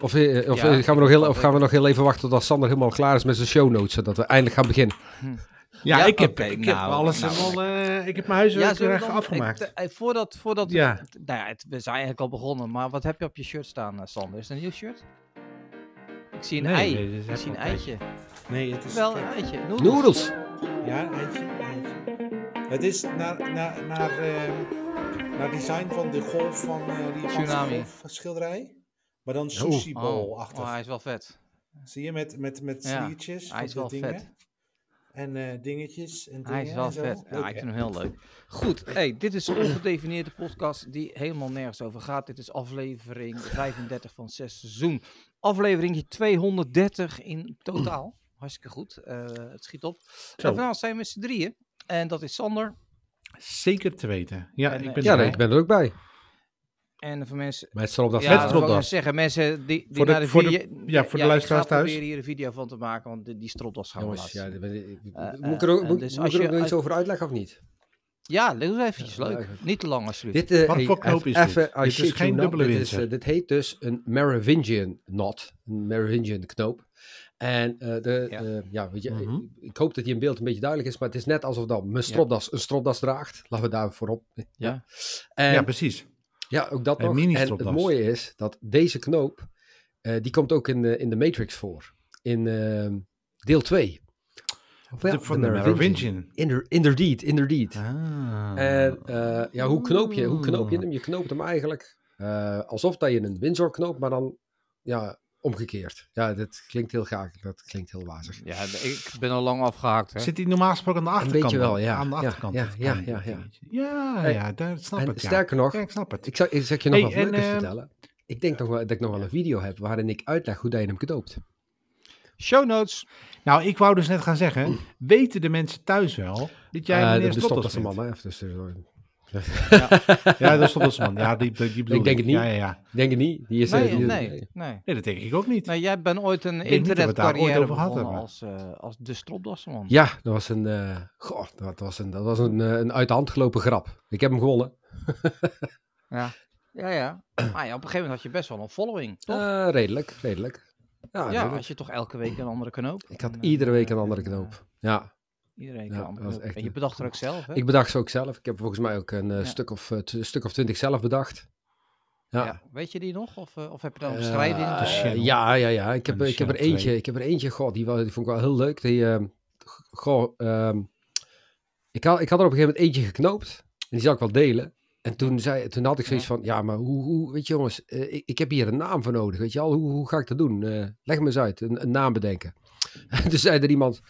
Of, eh, of Ja, eh, gaan, we nog heel, of gaan we nog heel even wachten tot Sander helemaal klaar is met zijn show notes, zodat we eindelijk gaan beginnen? Ja, Ja, ik heb, ik heb nou, alles nou. helemaal, eh, ik heb mijn huiswerk zullen we weer afgemaakt. ik- eh, voordat, voordat Ja. we, nou ja, het- we zijn eigenlijk al begonnen, maar wat heb je op je shirt staan, eh, Sander? Is het een nieuw shirt? Ik zie een Nee, ei. nee, ik zie een al eitje. nee, het is... Wel een eitje. Noedels. Noedels! Ja, eentje, eentje. Het is naar, naar, naar, naar design van de golf van eh die Tsunami. golfschilderij. Maar dan sushi bowl achtig. Oh, hij is wel vet. Zie je, met, met, met Ja, sliertjes hij van is wel dingen. vet. En eh, dingetjes en dingen Hij is wel en zo. vet. Ja, ik vind hem heel leuk. Goed, hey, dit is een ongedefinieerde podcast die helemaal nergens over gaat. Dit is aflevering 35 van 6 seizoen. Aflevering 230 in totaal. Hartstikke goed. Eh, het schiet op. Zo. En vanavond zijn we met z'n drieën. En dat is Sander. Zeker te weten. Ja, En, ik eh, ben Ja, nee, ik ben er ook bij. En voor mensen... Maar het staat op dat Ja, zeggen, mensen die, die Voor de- naar de voor de- video... ja, voor de ik luisteraars ga thuis. proberen hier een video van te maken, want die, die stropdas gaan Jongens, we ja, laten de- zien. de- Eh, moet ik er ook, eh, moet, dus moet als ik er je- ook nog iets over uitleggen of niet? Ja, doe eens eventjes, Ja, leuk. Niet te lang alsjeblieft. Dit, eh, Wat voor knoop is dit? even, Dit is geen dubbele dit, is, windsor. eh, dit heet dus een Merovingian knot. Een Merovingian knoop. En eh, de, Ja. ja. ja, weet je, Mhm. ik hoop dat die in beeld een beetje duidelijk is, maar het is net alsof dan mijn stropdas een stropdas draagt. Laten we daar voorop. Ja. En, ja, precies. Ja, ook dat Een nog. En het mooie is dat deze knoop, eh, die komt ook in de, in de Matrix voor. In ehm, deel 2. Of ja, de, van de Merovingian. Inder, inderdaad, inderdaad. Ah. En eh, ja, hoe knoop, je, hoe knoop je hem? Je knoopt hem eigenlijk eh, alsof dat je een Windsor knoopt, maar dan ja, omgekeerd. Ja, dat klinkt heel gaaf. Dat klinkt heel wazig. Ja, ik ben al lang afgehaakt. Hè? Zit hij normaal gesproken aan de achterkant? beetje wel, dan? ja. Aan de achterkant. ja, ja, ja, ja. Ja, Hey, ja, dat snap en ik. ja. sterker nog, Ja, ik snap het. ik zou, ik zou je nog Hey, wat en, leukers eh, vertellen. Ik denk nog wel, dat ik nog wel een video heb waarin ik uitleg hoe dat je hem knoopt. Show notes. Nou, ik wou dus net gaan zeggen, weten de mensen thuis wel dat jij Eh, meneer de bent? man, hè? Dus, eh, Ja, dat is. Ja, die, die bedoel Ik denk het niet. Ja, ja, ja. ik denk het niet. Die is, eh, Nee, die- nee, nee. Nee, dat denk ik ook niet. Nee, jij bent ooit een internetcarrière over gehad begonnen hebben. als, eh, als de stropdassenman. Ja, dat was een, eh, goh, dat was een, dat was een, een uit de hand gelopen grap. Ik heb hem gewonnen. Ja, ja. ja. Maar ja, op een gegeven moment had je best wel een following, toch? Eh, redelijk, redelijk. Ja, ja, redelijk. als je toch elke week een andere knoop. ik had En, iedere week een en, andere knoop. Ja, Iedereen Ja, kan dat echt En je een- bedacht er ook zelf, hè? ik bedacht ze ook zelf. Ik heb volgens mij ook een eh, Ja. stuk, of, eh, stuk of twintig zelf bedacht. Ja. Ja. Weet je die nog? Of, eh, of heb je dan een beschrijving? of- channel. ja, ja, ja. Ik heb, de ik heb er eentje, twee. ik heb er eentje, goh, die, die vond ik wel heel leuk. Die, ehm, goh, ehm, ik, had, ik had er op een gegeven moment eentje geknoopt. En die zou ik wel delen. En toen, zei, toen had ik zoiets van, ja, maar hoe, hoe weet je jongens, ik, ik heb hier een naam voor nodig, weet je al, hoe, hoe ga ik dat doen? Eh, leg me eens uit, een, een naam bedenken. En toen zei er iemand,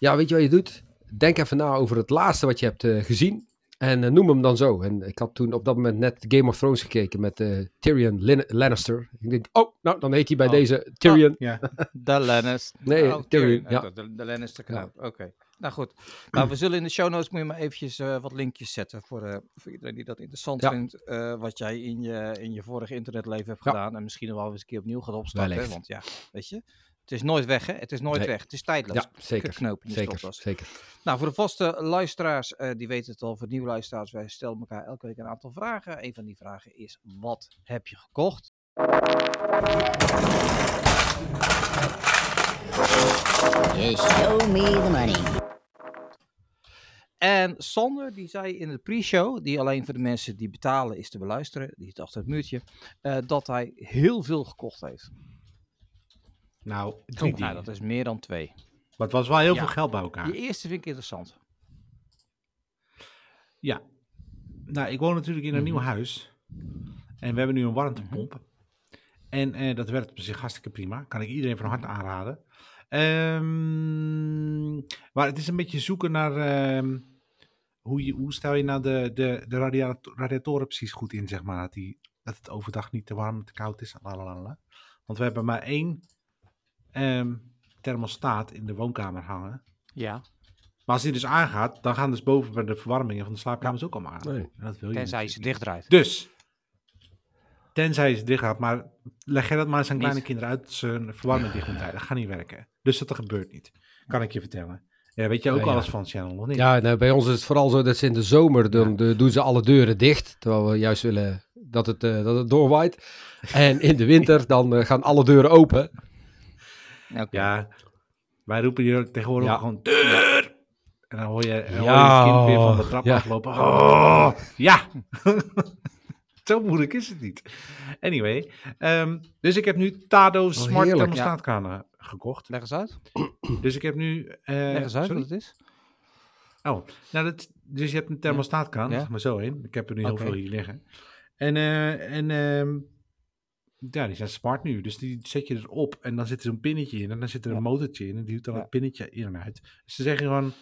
ja, weet je wat je doet? Denk even na over het laatste wat je hebt eh, gezien en eh, noem hem dan zo. En ik had toen op dat moment net Game of Thrones gekeken met eh, Tyrion Lin- Lannister. Ik denk, oh, nou, dan heet hij bij Oh. deze Tyrion. Ja. De Lannister. Nee, Oh, Tyrion, ja. De, de, de Lannister knoop. Oké. Nou goed. Nou, we zullen in de show notes moet je maar eventjes eh, wat linkjes zetten voor, eh, voor iedereen die dat interessant Ja. vindt. eh, wat jij in je, in je vorige internetleven hebt Ja. gedaan. En misschien nog wel eens een keer opnieuw gaat opstarten. Want ja, weet je. Het is nooit weg, hè? Het is nooit Nee. weg. Het is tijdloos. Ja, zeker. Knoop Zeker, zeker. Nou, voor de vaste luisteraars, eh, die weten het al. Voor nieuwe luisteraars, wij stellen elkaar elke week een aantal vragen. Een van die vragen is, wat heb je gekocht? Just show me the money. En Sander, die zei in de pre-show, die alleen voor de mensen die betalen is te beluisteren, die zit achter het muurtje, eh, dat hij heel veel gekocht heeft. Nou, drie Nou, dat is meer dan twee. Maar het was wel heel Ja. veel geld bij elkaar. Die eerste vind ik interessant. Ja. Nou, ik woon natuurlijk in een nieuw huis. En we hebben nu een warmtepomp. En eh, dat werkt op zich hartstikke prima. Kan ik iedereen van harte aanraden. Ehm, maar het is een beetje zoeken naar... ehm, hoe, je, hoe stel je nou de, de, de radiator- radiatoren precies goed in, zeg maar. Dat, die, dat het overdag niet te warm en te koud is. Lalalala. Want we hebben maar één ehm, thermostaat in de woonkamer hangen. Ja. Maar als die dus aangaat, dan gaan dus boven bij de verwarmingen van de slaapkamers ook allemaal aan. Nee. En dat wil je Tenzij je ze dichtdraait. Dus, tenzij je ze dicht gaat, maar leg jij dat maar eens aan Niet. kleine kinderen uit, dat ze een verwarming dicht moeten Dat gaat niet werken. Dus dat gebeurt niet, kan ik je vertellen. Ja, weet je ook Ja, ja. alles van Channel, of niet? Ja, nou, bij ons is het vooral zo dat ze in de zomer, dan de- doen ze alle deuren dicht. Terwijl we juist willen dat het, eh, dat het doorwaait. En in de winter dan eh, gaan alle deuren open. Ja, wij roepen hier tegenwoordig Ja. gewoon deur. En dan hoor je, dan hoor je kind weer van de trap ja. aflopen. Oh, ja. Zo moeilijk is het niet. Anyway, ehm, dus ik heb nu Tado Smart heerlijk. thermostaatkranen gekocht. Leg eens uit. Dus ik heb nu... eh, Leg eens uit sorry? wat het is. Oh, nou, dat, dus je hebt een thermostaatkraan, zeg maar zo in. Ik heb er nu heel veel hier liggen. En, eh, en ehm, ja, die zijn smart nu. Dus die zet je erop en dan zit er zo'n pinnetje in. En dan zit er een Ja. motortje in en die doet dan Ja. een pinnetje in en uit. Dus ze zeggen gewoon,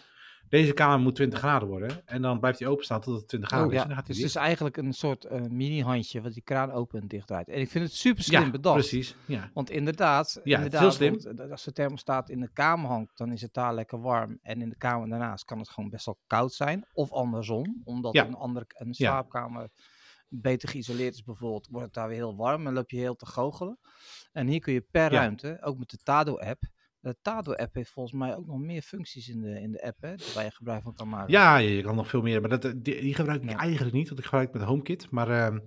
deze kamer moet 20 graden worden. En dan blijft hij openstaan tot het 20 graden Oh, is. ja. En dan gaat hij Dus het is eigenlijk een soort eh, mini-handje wat die kraan open en dicht draait. En ik vind het super slim Ja, bedacht. precies. Ja. Want inderdaad, Ja, inderdaad heel slim. want, eh, als de thermostaat in de kamer hangt, dan is het daar lekker warm. En in de kamer daarnaast kan het gewoon best wel koud zijn. Of andersom, omdat een, andere, een slaapkamer beter geïsoleerd is bijvoorbeeld, wordt het daar weer heel warm en loop je heel te goochelen. En hier kun je per Ja. ruimte, ook met de Tado-app. De Tado-app heeft volgens mij ook nog meer functies in de, in de app, hè, waar je gebruik van kan maken. Ja, je, kan nog veel meer. Maar dat, eh, die, die gebruik ik Ja. eigenlijk niet, want ik gebruik met HomeKit. Maar ehm,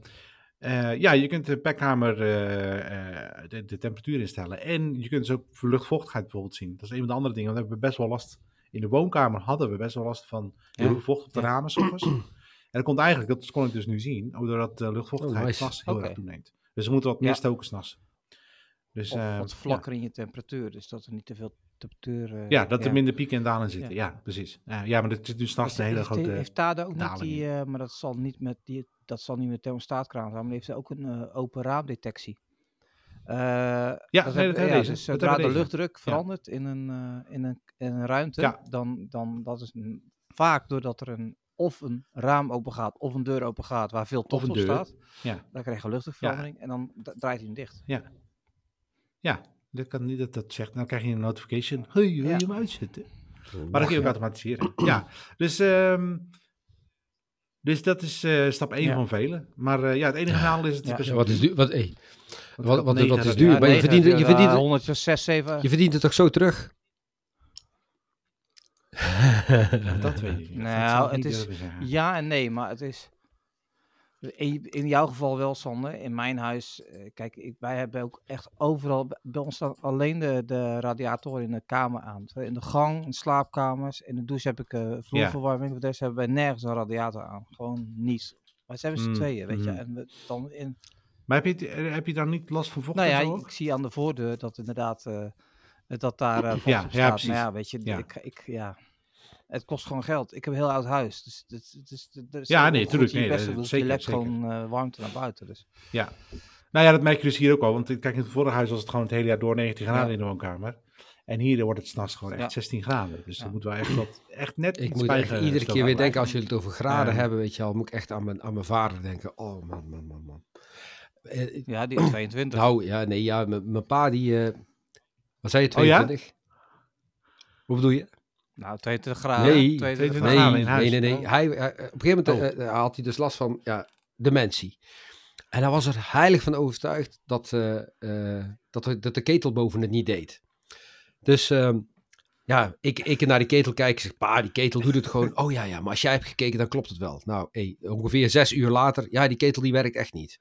eh, ja, je kunt de pekkamer eh, de, de temperatuur instellen. En je kunt dus ook luchtvochtigheid bijvoorbeeld zien. Dat is een van de andere dingen. Want we hebben best wel last. In de woonkamer hadden we best wel last van heel veel vocht op de ramen soms. en dat komt eigenlijk, dat kon ik dus nu zien, doordat de luchtvochtigheid Oh, nice. s'nachts heel erg toeneemt. Dus we moeten wat meer stoken s'nachts. Dus, Of eh, wat vlakker in je temperatuur, dus dat er niet te veel temperatuur... eh, Ja, ja, dat er minder pieken en dalen zitten. Ja, Ja. precies. Ja, ja, maar dat zit nu s'nachts een hele heeft, grote... heeft Tade ook niet die, eh, maar dat zal niet met die, dat zal niet met thermostaatkraan zijn, maar heeft ook een open raamdetectie. Ja, dat nee, heb- dat hebben ja, dus zodra de luchtdruk verandert in, een, in, een, in een ruimte, dan, dan dat is een- vaak doordat er een, of een raam open gaat of een deur open gaat waar veel tocht op deur. staat, Ja. dan krijg je luchtdrukverandering en dan draait hij hem dicht. Ja, dat kan niet dat dat zegt. Dan krijg je een notification. Hey, wil je Ja. hem uitzetten? Maar dat kun je ook Ja. automatiseren. ja, dus, ehm, dus dat is eh, stap 1 Ja. van velen. Maar eh, ja, het enige nadeel is het Ja. Ja, wat is duur. Wat, hey, wat, wat, negen wat is duur? Maar je verdient, het- je, verdient, het- 106, 7. je verdient het toch zo terug? Dat weet ik niet. Dat Nou, het niet is-. Ja en nee, maar het is. In, in jouw geval wel, Sander. In mijn huis, eh, kijk, ik, wij hebben ook echt overal. Bij ons staan alleen de, de radiatoren in de kamer aan. In de gang, in slaapkamers, in de douche heb ik eh vloerverwarming. Voor rest hebben wij nergens een radiator aan. Gewoon niet. Maar ze hebben z'n Mm, tweeën, weet je. mm. En we, dan in, Maar heb je, eh, heb je dan niet last van vocht nou ja, ik, zie aan de voordeur dat inderdaad. eh, dat daar eh vocht Ja, op ja, staat. precies. Maar ja, weet je, Ja. Ik, ik, ja, het kost gewoon geld. Ik heb een heel oud huis. Dus, dus, dus, dus Ja, nee, goed tuurlijk, je nee, best dat- doet, zeker, je lekt gewoon eh, warmte naar buiten. Dus. Ja. Nou ja, dat merk je dus hier ook al. Want kijk, in het vorige huis was het gewoon het hele jaar door 19 graden Ja. in de woonkamer. En hier wordt het s'nachts gewoon echt Ja. 16 graden. Dus Ja. dat moet wel echt, wat, echt net Ik iets moet echt iedere keer weer denken, als jullie het over graden Ja. hebben, weet je al, moet ik echt aan mijn, aan mijn vader denken. Oh man, man, man, man. Eh, Ja, die is 22. nou, ja, nee, ja, mijn mijn pa die, eh, wat zei je, Oh ja? 22? Hoe bedoel je? nou, 22 graden. Nee, 22 22 Nee, graden in nee, huis. nee, nee. Oh. Hij, hij- op een gegeven moment Oh. eh, eh, had hij dus last van ja, dementie. En hij was er heilig van overtuigd dat, eh, eh, dat, de- dat de ketel boven het niet deed. Dus ehm, ja, ik, ik naar die ketel kijk, ik zeg, pa, die ketel doet het gewoon. Oh ja, ja, maar als jij hebt gekeken, dan klopt het wel. Nou, hey, ongeveer zes uur later, ja, die ketel die werkt echt niet.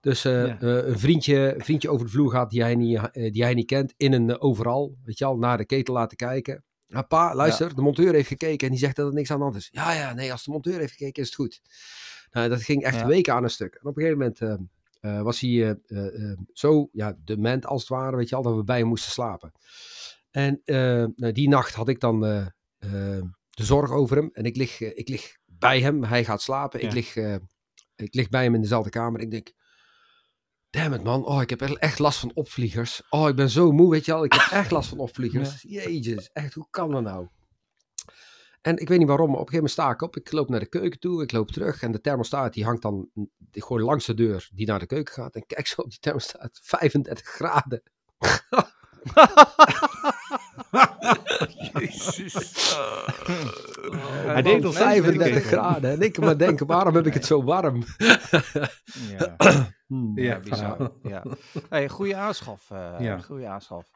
Dus eh, Ja. eh, een, vriendje, een vriendje over de vloer gaat die hij niet, eh, die hij niet kent, in een overal, weet je al, naar de ketel laten kijken. Ja, pa, luister, de monteur heeft gekeken en die zegt dat er niks aan de hand is. Ja, ja, nee, als de monteur heeft gekeken is het goed. Nou, dat ging echt Ja. weken aan een stuk. En op een gegeven moment was hij zo ja, dement als het ware, weet je al, dat we bij hem moesten slapen. En nou, die nacht had ik dan de zorg over hem en ik lig, ik lig bij hem, hij gaat slapen, ik, lig, ik lig bij hem in dezelfde kamer. Ik denk, damn it man, oh, ik heb echt- last van opvliegers. Oh, ik ben zo moe, weet je al, ik heb echt last van opvliegers. Jezus, echt, hoe kan dat nou? En ik weet niet waarom, maar op een gegeven moment sta ik op. Ik loop naar de keuken toe, ik loop terug. En de thermostaat die hangt dan die gewoon langs de deur die naar de keuken gaat. En kijk zo op die thermostaat, 35 graden. Hij deed al 35 graden. En ik maar denken, waarom heb ik het zo warm? Ja, Hmm. ja, Ja. bizar. Ja. Hey, goede aanschaf. eh Ja. Goede aanschaf.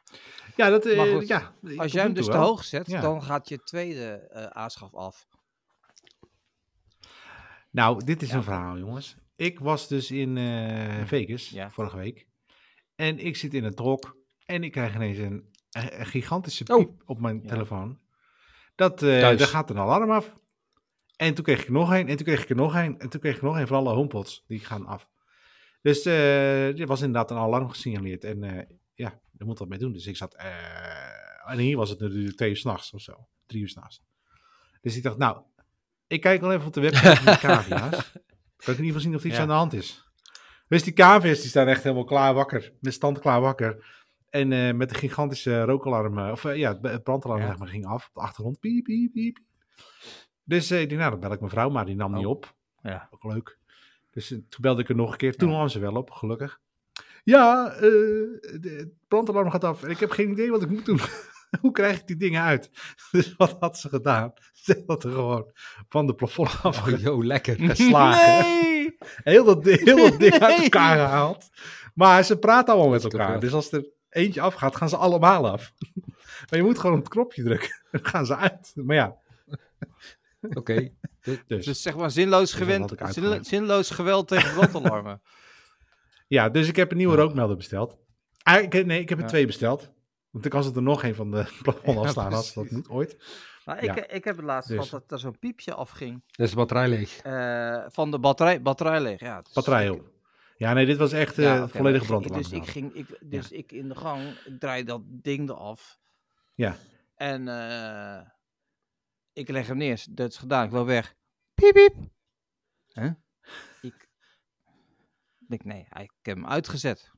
Ja, dat, eh, goed, ja, Als jij hem dus te wel. hoog zet, Ja. dan gaat je tweede eh, aanschaf af. Nou, dit is Ja. een verhaal, jongens. ik was dus in eh, Vegas Ja. vorige week. En ik zit in een trok. En ik krijg ineens een, een- gigantische Oh. piep op mijn Ja. telefoon. Dat, Thuis. daar gaat een alarm af. En toen kreeg ik nog een. En toen kreeg ik er nog een. En toen kreeg ik nog een van alle homepots. Die gaan af. Dus eh er was inderdaad een alarm gesignaleerd. En eh, ja, daar moet wat mee doen. Dus ik zat... en hier was het natuurlijk twee uur s'nachts of zo. Drie uur s'nachts. Dus ik dacht, nou... Ik kijk wel even op de website van de cavia's. Kan ik in ieder geval zien of er iets Ja. aan de hand is. Dus die cavia's die staan echt helemaal klaar wakker. Met stand klaar wakker. En eh, met een gigantische rookalarm, eh, of eh, ja, het- brandalarm Ja. zeg maar, ging af op de achtergrond. Piep, piep, piep. Dus ik dacht, nou, dan bel ik mijn vrouw, maar die nam niet Oh. op. Ja. Ook leuk. Dus toen belde ik er nog een keer. Toen nam ze wel op, gelukkig. Ja, de- het brandalarm gaat af. En ik heb geen idee wat ik moet doen. Hoe krijg ik die dingen uit? Dus wat had ze gedaan? Ze had er gewoon van de plafond af Oh, yo, lekker. geslagen. Nee! Heel dat, heel dat ding uit elkaar gehaald. Maar ze praten allemaal met elkaar. Dus als er eentje afgaat, gaan ze allemaal af. Maar je moet gewoon op het knopje drukken. Dan gaan ze uit. Maar ja, Oké. dus. Dus zeg maar zinloos, gewend, had ik zinloos geweld tegen brandalarmen. Ja, dus ik heb een nieuwe rookmelder besteld. Ah, ik, nee, ik heb er Ja. twee besteld. Want kan ze er nog een van de plafond Ja, als dat moet ooit. Maar ik, Ja. ik heb het laatst Dus. gehad dat er zo'n piepje afging is de batterij leeg. eh, van de batterij, batterij leeg. Ja, Batterij op. Ja, nee, dit was echt eh Ja, volledige maar ik- brandalarm. Dus ik ging, ik, dus ik in de gang, draai dat ding eraf. Ja. En eh, ik leg hem neer. Dat is gedaan. Ik wil weg. Piep, piep. Huh? Ik denk, nee, ik heb hem uitgezet.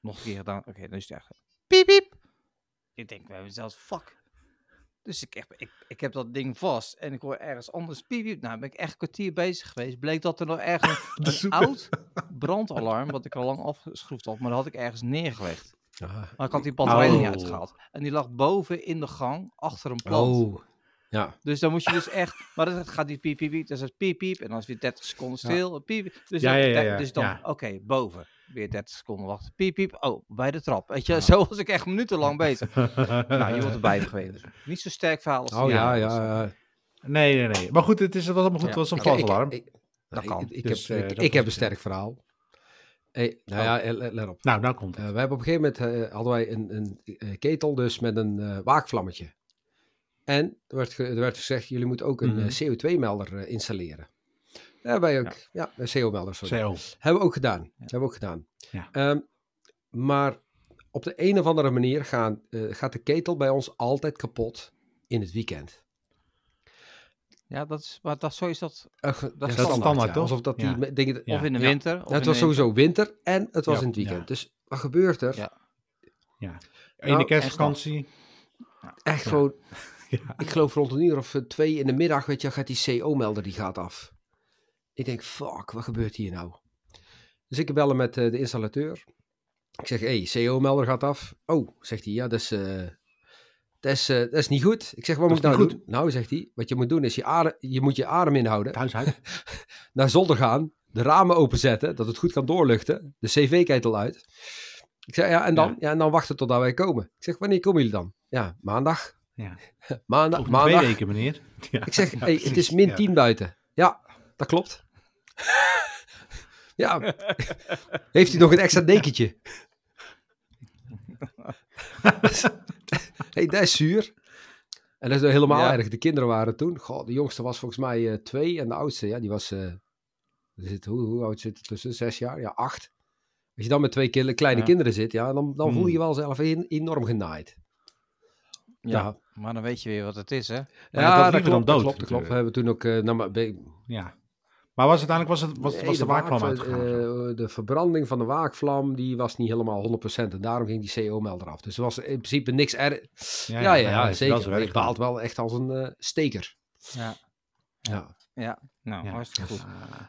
Nog een keer gedaan. Oké, dan is het echt. Piep, piep. Ik denk bij mezelf, fuck. Dus ik, heb- ik, ik heb dat ding vast en ik hoor ergens anders piep, piep. Nou, ben ik echt een kwartier bezig geweest. Bleek dat er nog ergens een oud brandalarm, wat ik al lang afgeschroefd had, maar dat had ik ergens neergelegd. Ah. Maar ik had die batterij er niet Oh. uitgehaald. En die lag boven in de gang, achter een plant. Oh. Ja. Dus dan moet je dus echt, maar dan gaat die piep, piep, piep, dan is het piep, piep, en dan is het weer 30 seconden stil, piep, piep. Dus, Ja, dan- ja, ja, ja, dus dan, ja. oké, boven, weer 30 seconden wachten, piep, piep, oh, bij de trap. Weet je, zo was ik echt minutenlang bezig. nou, je wordt erbij geweest. Niet zo sterk verhaal als Oh ja, was. ja. ja. nee, nee, nee. Maar goed, het, is, het was allemaal goed. Ja. Het was een ik- valsalarm. ik- Dat nou, kan. Ik, ik Dus, heb, eh, ik, heb een ja. sterk verhaal. Hey, nou ja, eh, let, op. Nou, nou komt het. Eh, we hebben op een gegeven moment eh, hadden wij een, een eh, ketel dus met een eh, waakvlammetje. En er werd, er werd gezegd, jullie moeten ook een Mhm. eh, CO2-melder eh, installeren. Hebben wij ook, ja, een CO-melder. sorry. CO. Hebben we ook gedaan. Hebben we ook gedaan. Ja. Ehm, maar op de een of andere manier gaan, eh, gaat de ketel bij ons altijd kapot in het weekend. Ja, dat is, maar dat, zo is dat, Dat is ja, standaard, ja. toch? Alsof dat die Ja. dingen... Ja. of in de Ja. winter. Of Ja, het was sowieso winter en het was Ja, in het weekend. ja. Dus wat gebeurt er? Ja. Ja. In Nou, de kerstvakantie. Echt Ja. gewoon, Ja. ik geloof rond een uur of twee in de middag, weet je, gaat die CO-melder die gaat af. Ik denk, fuck, wat gebeurt hier nou? Dus ik bellen met eh, de installateur. Ik zeg, hey, CO-melder gaat af. Oh, zegt hij, ja, dat is, eh, dat is, eh, dat is niet goed. Ik zeg, wat Dat moet ik nou doen? Nou, zegt hij, wat je moet doen is, je, adem, je moet je adem inhouden, Thuis uit. naar zolder gaan, de ramen openzetten, dat het goed kan doorluchten, de cv-ketel uit. Ik zeg, ja, en dan, Ja. ja. en dan wachten totdat wij komen. Ik zeg, wanneer komen jullie dan? Ja, maandag. Ja. Maandag, maandag. twee weken, meneer. Ja. Ik zeg, hey, het is min Ja. 10 buiten. Ja, dat klopt. ja. Heeft u nog een extra dekentje? hey, dat is zuur. En dat is helemaal Ja. erg. De kinderen waren toen. Goh, de jongste was volgens mij eh, twee. En de oudste, ja, die was. eh, zit, hoe, hoe oud zit er tussen? Zes jaar? Ja, acht. Als je dan met twee kleine Ja. kinderen zit, ja, dan, dan voel je Hmm. je wel zelf en- enorm genaaid. Ja, Ja, maar dan weet je weer wat het is, hè? ja, ja, dat dat, liever klopt, dan dat dood, klopt, dat klopt. We hebben toen ook, eh, nou, maar, Ja. Maar was uiteindelijk was, het, was, Nee, was de, waakvlam waak- uitgegaan? eh, de verbranding van de waakvlam die was niet helemaal 100% en daarom ging die CO-melder af. Dus er was in principe niks erg. Ja, ja, ja, wel zeker. baalt wel echt als een eh, steker. Ja. Ja. Ja, nou, Ja. hartstikke goed.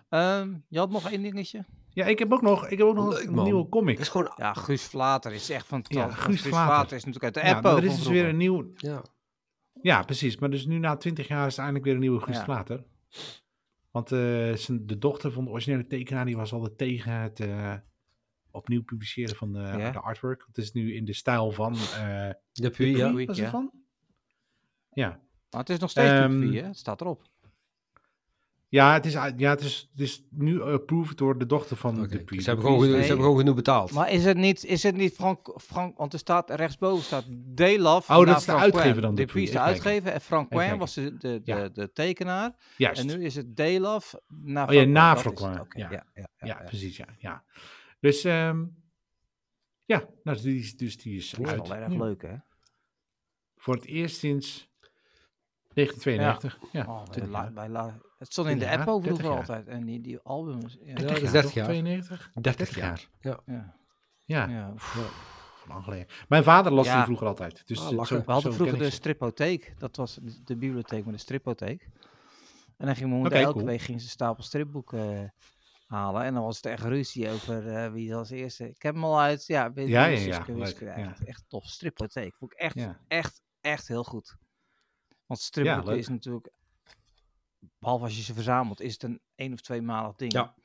Ja. Ehm, je had nog één dingetje? Ja, ik heb ook nog, ik heb ook nog Leuk, een nieuwe comic. Het is gewoon, Ja, Guus Vlater is echt van het Ja. Guus Guus Vlater. Vlater is natuurlijk uit de Ja, app maar er is dus weer een nieuw... ja. Ja, precies. Maar dus nu na twintig jaar is er eindelijk weer een nieuwe Guus Ja. Vlater. Want eh, de dochter van de originele tekenaar die was altijd tegen het eh, opnieuw publiceren van de, Ja. de artwork. Het is nu in de stijl van... eh De puur, ja. Puy. was ja. het van? Ja. Maar het is nog steeds um, hè? Het staat erop. Ja, het is, ja, het is, het is nu approved door de dochter van Oké, de Dupuis. Ze, hebben gewoon, ze hebben gewoon genoeg betaald. Maar is het niet, is het niet Frank, Frank, want er staat rechtsboven staat Delaf. Oh, dat is de Frank uitgever dan, De is de uitgever en Frank Even Quin kijken. was de, de, de, Ja. de tekenaar. Juist. En nu is het Delaf naar Oh ja, Frank na. Frank ja. ja, ja, ja, ja, ja. precies, ja. ja. Dus, ehm, ja, nou, dus die is, dus die is Dat is uit. wel erg leuk, hè? Voor het eerst sinds 1992. Ja, Oh, wij 20 la- jaar. wij la- het stond in de 20 app jaar, over 30 vroeger altijd. En die, die albums. Ja, Ja, 30 dat is jaar, 30 toch? jaar. 92? 30 jaar. ja. Ja, ja. lang geleden. Mijn vader las Ja. die vroeger altijd. Dus Ah, zo- We hadden vroeger de stripotheek. Dat was de, de bibliotheek met de stripotheek. En dan ging mijn moeder elke cool. week ging ze een stapel stripboeken eh, halen. En dan was het echt ruzie over eh, wie als eerste. Ik heb hem al uit. Ja, weet Ja, ja, ja, Wiske, leuk, Echt, echt tof. Stripotheek. Vond ik echt, Ja. echt, echt heel goed. Want stripboeken is natuurlijk... Behalve als je ze verzamelt, is het een één of twee malig ding. Ja.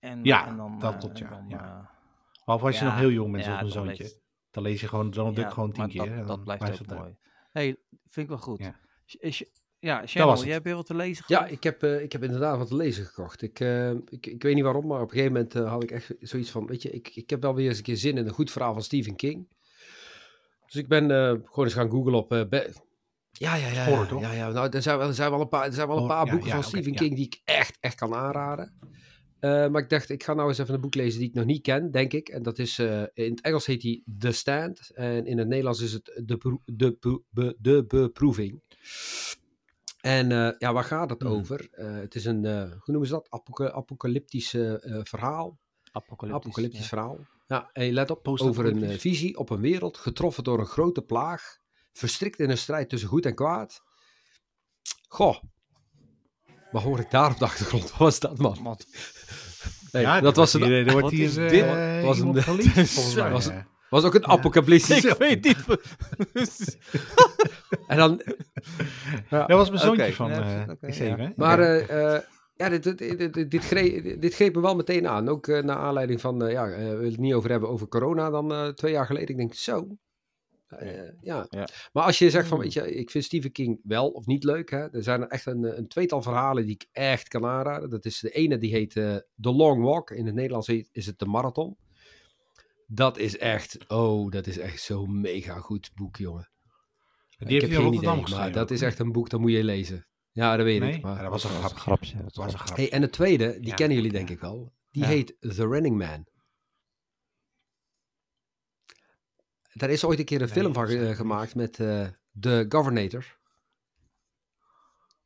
En, Ja, en dan, dat eh, klopt, en ja, dan, ja. eh, Behalve als je ja, nog heel jong bent, ja, zoals mijn zoontje. Dan lees je gewoon, ja, ik gewoon tien maar keer. Dat, en dat blijft blijft ook mooi. hey, vind ik wel goed. Ja. Ja, Channel, jij hebt weer wat te lezen Ja, gehad? ik heb, eh, ik heb inderdaad wat te lezen gekocht. Ik, eh, ik, ik weet niet waarom, maar op een gegeven moment eh, had ik echt zoiets van, weet je, ik, ik heb wel weer eens een keer zin in een goed verhaal van Stephen King. Dus ik ben eh, gewoon eens gaan googlen op... eh, be- ja, ja, ja. Horror, ja, toch? ja, ja. Nou, er zijn wel, er zijn wel een paar, er zijn wel een Horror, paar boeken ja, van Stephen ja. King die ik echt, echt kan aanraden. Eh, maar ik dacht, ik ga nou eens even een boek lezen die ik nog niet ken, denk ik. En dat is, eh, in het Engels heet die The Stand. En in het Nederlands is het De, de, Be- de Beproeving. En eh, ja, waar gaat het Hmm. over? Eh, het is een, eh, hoe noemen ze dat? Apoca- apocalyptisch verhaal. Apocalyptisch. Apocalyptisch ja. verhaal. Ja, en je let op, over een visie op een wereld getroffen door een grote plaag. Verstrikt in een strijd tussen goed en kwaad. Goh. Wat hoor ik daar op de achtergrond? Wat was dat, man? Ja, dat was, hier, een, er wordt hier eh? Was een- was- was ook een apocalyptisch. ik weet niet. En dan, Dat was mijn zoontje van ja, ja. even, hè? Maar Ja. eh, ja, dit, dit, dit, dit, greep, dit greep me wel meteen aan. Ook naar aanleiding van, ja, we willen het niet over hebben over corona dan twee jaar geleden. Ik denk, zo. Eh, ja. Ja. Maar als je zegt van, Hmm. weet je, ik vind Stephen King wel of niet leuk. Hè? Er zijn er echt een, een tweetal verhalen die ik echt kan aanraden. Dat is de ene die heet eh, The Long Walk. In het Nederlands heet, is het De Marathon. Dat is echt, oh, dat is echt zo'n mega goed boek, jongen. die ik heeft heb geen idee, geschreven. maar dat is echt een boek, dat moet je lezen. Ja, dat weet Nee, ik. Maar... Ja, dat was een grap. grapje. Dat was een grap. Hey, en de tweede, die Ja, kennen jullie ja. denk ik wel. Die Ja. heet The Running Man. Daar is ooit een keer een Nee, film van eh, gemaakt met eh The Governator.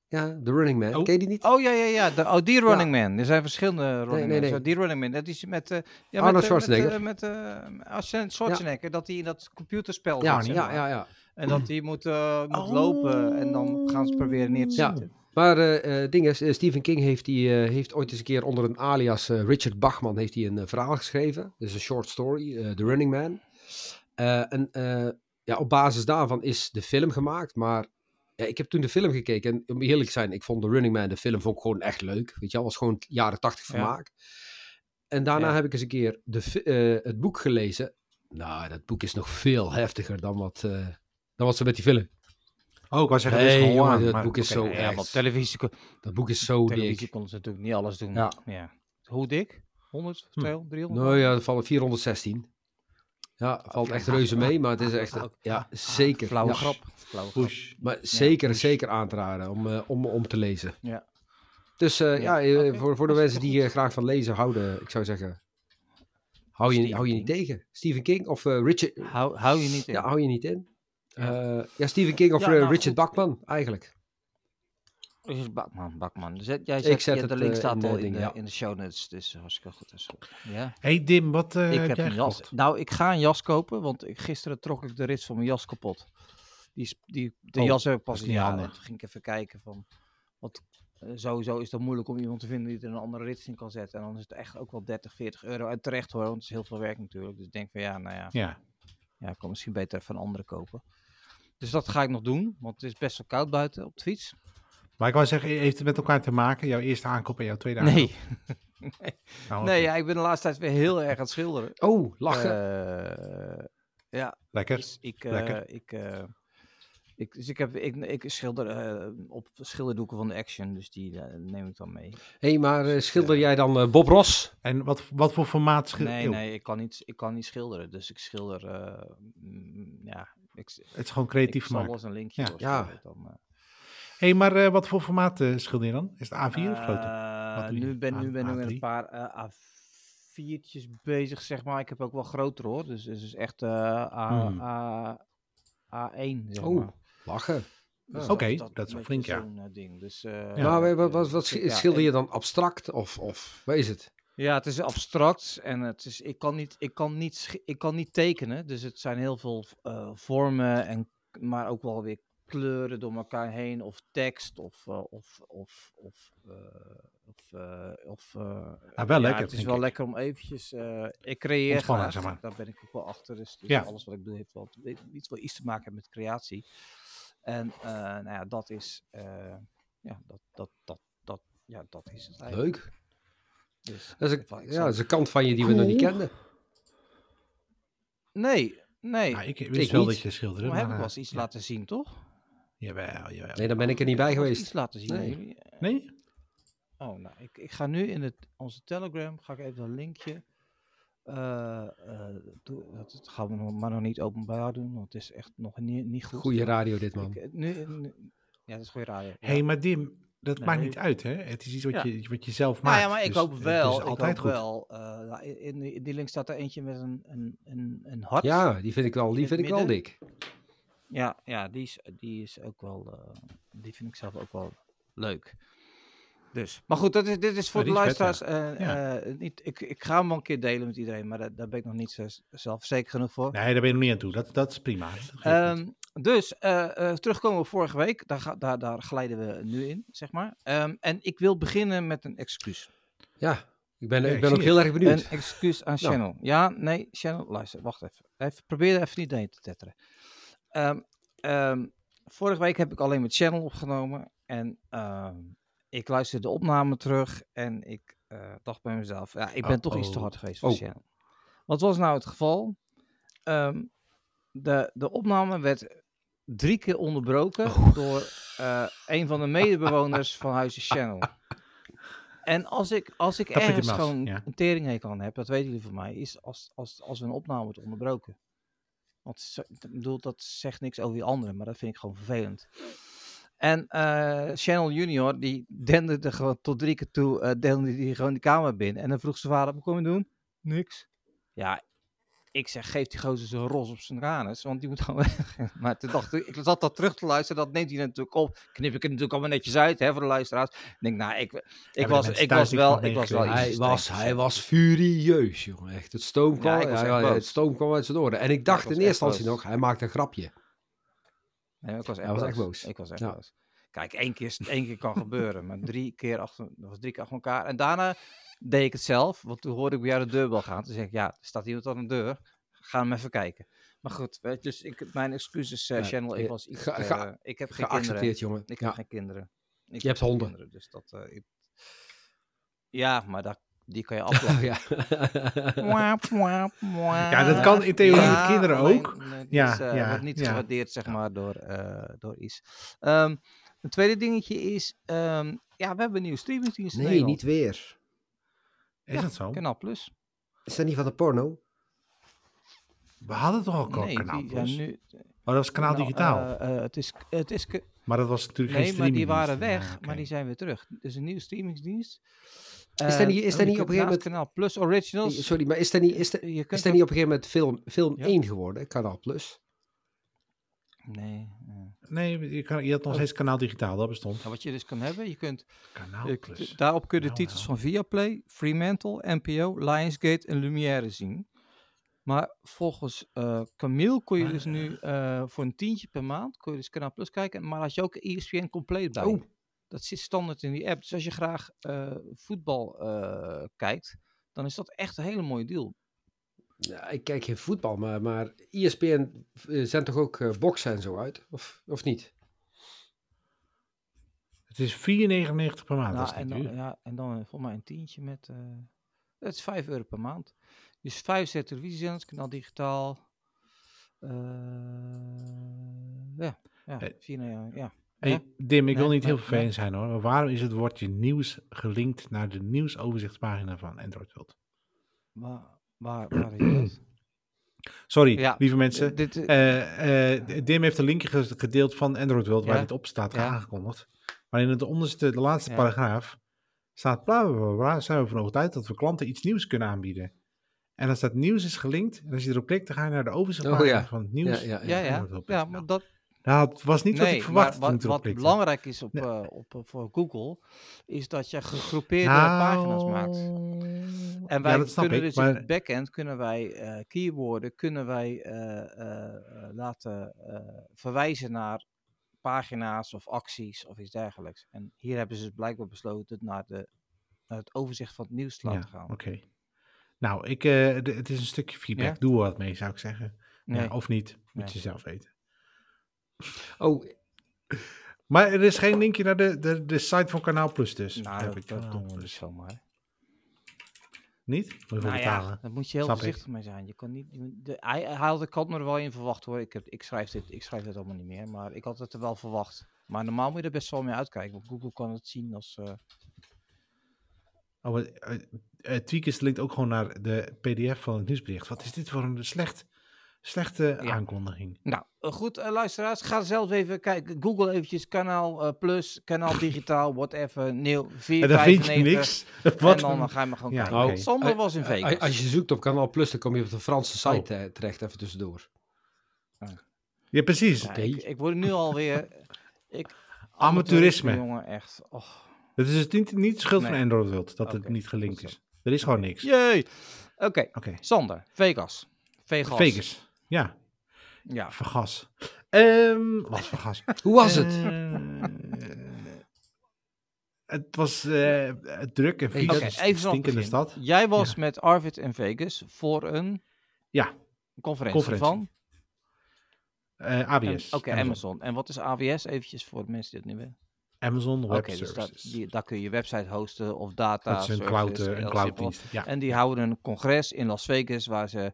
Ja, The Running Man. Oh. Ken je die niet? Oh ja, ja, ja. De, oh, die Running Man. Er zijn verschillende Running nee. Zo, die Running Man. Dat is met, eh ja, Arnold met, Schwarzenegger. Met, eh, met Schwarzenegger. Dat hij in dat computerspel ja, zit. ja, maar. ja, ja. En dat hij moet, moet Oh. lopen. En dan gaan ze proberen neer te Ja. zitten. Maar eh eh, ding is, Stephen King heeft, die, heeft ooit eens een keer onder een alias Richard Bachman heeft hij een verhaal geschreven. Dat is een short story, The Running Man. Eh, en eh, ja, op basis daarvan is de film gemaakt. Maar ja, ik heb toen de film gekeken. En om eerlijk te zijn, ik vond The Running Man, de film, vond ik gewoon echt leuk. Weet je wel, was gewoon jaren tachtig Ja. vermaak. En daarna Ja. heb ik eens een keer de, eh, het boek gelezen. Nou, dat boek is nog veel heftiger dan wat, eh, dan wat ze met die film. Oh, ik wou zeggen, Nee, aan, dat maar- boek is zo Ja, echt. want televisie, kon- Dat boek is zo televisie dik. konden ze natuurlijk niet alles doen. Ja. Hoe dik? 100, Hm. 200, 300? Nou ja, er vallen 416. Ja, valt echt reuze mee, maar het is echt, ja, zeker. Flauwe grap. Push. Maar zeker, zeker aan te raden om, eh, om, om te lezen. Ja. Dus eh, ja, Ja, eh, voor, voor de mensen die graag van lezen houden, ik zou zeggen, hou je, hou je niet tegen. Stephen King of Richard, Hou, hou je niet in. ja, hou je niet in. Ja, Stephen King of Ja, nou, Richard goed. Bachman, eigenlijk. Is Bakman, Bakman. Zet, jij Ik zet, zet ja, het, de link eh, staat in de al in, ja. in de show notes. Dus hartstikke goed. is goed. Ja. Hey Dim, wat eh ik heb heb jij een jas. gekocht? Nou, ik ga een jas kopen, want ik, gisteren trok ik de rits van mijn jas kapot. Die, is- die, de Oh, jas heb ik pas niet handig. Toen ging ik even kijken van. Want eh, sowieso is het moeilijk om iemand te vinden die er een andere rits in kan zetten. En dan is het echt ook wel 30, 40 euro. En terecht hoor, want het is heel veel werk natuurlijk. Dus ik denk van ja, nou ja. Ja. Ja, ik kan misschien beter even een andere kopen. Dus dat ga ik nog doen, want het is best wel koud buiten op de fiets. Maar ik wou zeggen, heeft het met elkaar te maken? Jouw eerste aankoop en jouw tweede aankoop? Nee, Oh, oké. nee ja, ik ben de laatste tijd weer heel erg aan het schilderen. Oh, lachen. Eh, ja, Lekker. dus ik, eh, Lekker. ik, eh, Ik, dus ik, heb, ik, ik schilder eh, op schilderdoeken van de Action, dus die neem ik dan mee. Hé, hey, maar eh, schilder jij dan Bob Ross? En wat, wat voor formaat schil- Nee, nee, ik kan niet, ik kan niet schilderen. Dus ik schilder, eh, mm, ja, ik, Het is gewoon ik creatief zal wel maken. eens een linkje Ja. Dan, eh. Hey, maar eh, wat voor formaat eh, schilder je dan? Is het A4 of groter? Eh, je? nu ben, nu ben ik met A3? een paar eh A4'tjes bezig, zeg maar. Ik heb ook wel groter hoor. Dus het is echt eh, A, Hmm. A, A1, zeg Oh, maar. Lachen. Dus Oké, dat is een flink, ja. zo'n, ding. Dus, eh, Ja. maar wat, wat, wat, dus, schilder je dan abstract of, of wat is het? Ja, het is abstract en het is, ik, kan niet, ik, kan niet, ik kan niet tekenen. Dus het zijn heel veel eh, vormen, en, maar ook wel weer kleuren door elkaar heen. Of tekst of... eh, of, of, of, eh, of, eh, of eh, Ah, wel ja, lekker, Het is wel ik. lekker om eventjes... eh, ik creëer Ontspannen, graag, zeg maar. daar ben ik ook wel achter. Dus, dus Ja. alles wat ik doe heeft wel iets, wel iets te maken met creatie. En eh, nou ja, dat is... eh, ja, dat, dat, dat, dat, ja, dat is het eigenlijk. Leuk. Dus, Dat is, een, ja, dat is een kant van je die we nog niet kenden. Nee, nee. Ja, ik wist ik wel niet. dat je schilderde. maar heb ik maar, wel eens iets ja. laten zien, toch? Jawel, jawel. Nee, daar ben ik er niet bij geweest. Iets laten zien Nee. jullie. Nee? Oh, nou, ik, ik ga nu in het, onze Telegram, ga ik even een linkje. eh eh, dat, gaan we nog, maar nog niet openbaar doen, want het is echt nog niet, niet goed. Goeie radio dit, man. Ik, eh, nu, nu- ja, dat is goede radio. Hé, ja. maar Dim, dat Nee. maakt niet uit, hè? Het is iets wat, Ja. je, wat je zelf Nou maakt. ja, maar ik dus hoop wel, ik altijd hoop goed. wel. eh, nou, in, in die- in die link staat er eentje met een, een, een, een hart. Ja, die vind ik wel, die In vind ik wel dik. Ja, ja die, is, die is ook wel. eh, die vind ik zelf ook wel leuk. Dus. Maar goed, dat is, dit is voor Oh, de vet, luisteraars. eh, Ja. eh, niet, ik, ik ga hem wel een keer delen met iedereen, maar daar, daar ben ik nog niet zo s- zelfverzekerd genoeg voor. Nee, daar ben je nog niet aan toe. Dat, dat is prima. Dat. Ehm, dus eh, eh, terugkomen op vorige week, daar, ga, daar, daar glijden we nu in, zeg maar. Ehm, en ik wil beginnen met een excuus. Ja, ik ben, Ja, ik ik ben ook heel erg benieuwd. Een excuus aan Nou. Channel. Ja, nee, Channel, luister, wacht even. even probeer even niet heen te tetteren. Ehm, ehm, vorige week heb ik alleen met Channel opgenomen. En ehm, ik luisterde de opname terug. En ik eh, dacht bij mezelf, ja, ik ben toch iets te hard geweest voor Oh. Channel. Wat was nou het geval? De, de opname werd drie keer onderbroken Oh. door eh, een van de medebewoners van Huizen Channel. En als ik, als ik Dat ergens gewoon ja. een teringhekel aan heb, dat weten jullie van mij, is als, als, als een opname wordt onderbroken. Want ik bedoel, dat zegt niks over die anderen, maar dat vind ik gewoon vervelend. En eh, Channel Junior, die denderde gewoon tot drie keer toe, eh denderde die gewoon de kamer binnen. En dan vroeg zijn vader, wat kom je doen? Niks. Ja, ik zeg, geef die gozer zijn ros op zijn ranus, want die moet gewoon weg. Maar toen dacht ik, ik zat dat terug te luisteren, dat neemt hij natuurlijk op. Knip ik het natuurlijk allemaal netjes uit, hè, voor de luisteraars. Ik denk, nou, ik, ik was, ik was wel, ik was wel iets Hij te was, streng hij was furieus, jongen. Echt, het stoom kwam, ja, het stoom kwam uit zijn oren. En ik dacht in eerste instantie nog, hij maakte een grapje. Nee, ik was echt, Hij was boos. echt boos. Ik was echt boos. Kijk, één keer, één keer kan gebeuren, maar drie keer achter, dat was drie keer achter elkaar. En daarna deed ik het zelf, want toen hoorde ik bij jou de deurbel gaan. Toen zeg ik, ja, er staat iemand aan de deur. Ga hem even kijken. Maar goed, weet dus ik, mijn excuses, eh, Ja, Channel. Ik eh, was iets, ge- ge- ik heb geen kinderen. Geaccepteerd, jongen. Ik Ja. heb geen kinderen. Ik Je hebt geen honden. kinderen, dus dat, eh, ik- ja, maar dat, die kan je aflachen. ja. Ja, dat kan in theorie met kinderen alleen, ook. eh, het Ja, is, eh, ja, wordt niet ja. gewaardeerd, zeg maar, door, eh door Is. Ehm een tweede dingetje is, ehm, ja, we hebben een nieuwe streamingdienst in Nee, niet weer. Is dat zo? Kanaal Plus. Is dat niet van de porno? We hadden toch al nee, kanaal die, ja, Plus? nu, Oh, dat was kanaal nou, digitaal. eh, eh, het is, het is, maar dat was natuurlijk nee, geen maar die waren weg, Ja, oké. maar die zijn weer terug. Dus een nieuwe streamingsdienst. Is dat Eh, niet- is dat je niet op een gegeven naast Kanaal Plus Originals. Sorry, maar is dat niet, is dat, je kunt is dat niet op een gegeven moment film, film Ja. 1 geworden, Kanaal Plus? Nee. Nee, je, kan, je had nog Oh. steeds kanaal digitaal, dat bestond. Nou, wat je dus kan hebben, je kunt Kanaal Plus. daarop kun je de Nou, titels wel. van Viaplay, Fremantle, NPO, Lionsgate en Lumière zien. Maar volgens eh Camille kon je dus nu eh, voor een tientje per maand kon je dus Kanaal Plus kijken. Maar had je ook ESPN compleet bij. Oh. Dat zit standaard in die app. Dus als je graag eh, voetbal kijkt, dan is dat echt een hele mooie deal. Ja, ik kijk geen voetbal, maar, maar ESPN eh, zendt toch ook eh, boksen en zo uit? Of, of niet? Het is 4,99 per maand. Nou, dat is en, dan, ja, en dan eh, volgens mij een tientje met... eh dat is 5 euro per maand. Dus 5 televisiezenders, kanaal digitaal. eh, ja. Ja, 4 januari, ja. Hey? Dim, ik wil Nee, niet heel nee, vervelend zijn hoor. Maar waarom is het woordje nieuws gelinkt naar de nieuwsoverzichtspagina van Android World? Waar, waar, waar is dat? Sorry, Ja, lieve mensen. Dit, eh, Eh, Dim heeft een linkje ge- gedeeld van Android World waar Ja. dit op staat Ja. aangekondigd. Maar in het onderste, de laatste paragraaf staat bla bla bla, zijn we van overtuigd dat we klanten iets nieuws kunnen aanbieden. En als dat nieuws is gelinkt, en als je erop klikt, dan ga je naar de overzichtpagina Oh, van het nieuws. Ja, ja, ja, ja, maar dat, Nou, het was niet wat ik verwacht maar wat, belangrijk is op, Nee. eh, op, eh, voor Google, is dat je gegroepeerde Nou, pagina's maakt. En wij ja, kunnen ik, dus in het backend kunnen wij keywords kunnen wij laten verwijzen naar pagina's of acties of iets dergelijks. En hier hebben ze dus blijkbaar besloten naar, de, naar het overzicht van het nieuws te laten ja, gaan. oké. Nou, ik, het is een stukje feedback. Ja? Doe er wat mee, zou ik zeggen. Nee. Of niet, moet je zelf weten. Oh, Maar er is geen linkje naar de, de, de site van Kanaal Plus dus. nou, Heb dat, ik dat doen we dus dus. zomaar. Niet? Moet je voor Nou betalen. ja, daar moet je heel Snap ik. voorzichtig mee zijn. Je kan niet, de, hij, hij had, ik had me er wel in verwacht hoor. Ik, heb, ik, schrijf dit, ik schrijf dit allemaal niet meer, maar ik had het er wel verwacht. Maar normaal moet je er best wel mee uitkijken, want Google kan het zien als... eh, Oh, maar, Tweakers linkt ook gewoon naar de pdf van het nieuwsbericht. Wat is dit voor een slecht, slechte Ja. aankondiging? Nou, eh, goed, eh, luisteraars. Ga zelf even kijken. Google eventjes kanaal eh, plus, kanaal digitaal, whatever, nieuw, 4, En dan vind je niks. En Wat dan, een- dan ga je maar gewoon Ja, kijken. oké. Sander was in Vegas. Als je zoekt op Kanaal Plus, dan kom je op de Franse Oh. site terecht, even tussendoor. Ja, precies. Ja, ik, ik word nu alweer... Ik, Amateurisme. Jongen, echt. Oh. Het is dus niet, niet de schuld van. Android World dat het niet gelinkt is. Er is gewoon niks. Jee. Oké, Oké. Sander, Vegas. Vegas. Vegas. Ja, Ja. vergas. Ehm was vergas. Hoe was het? Eh, het was eh, druk en vies. Een even stinkende stad. Jij was Ja. met Arvid in Vegas voor een Ja, conferentie, Conferentie. van eh, AWS. Oké, Amazon. En wat is AWS? Eventjes voor de mensen die het niet weten. Amazon Web dus dat, Services. die, daar kun je je website hosten of data. dat is een cloud, een clouddienst. Ja. En die houden een congres in Las Vegas waar ze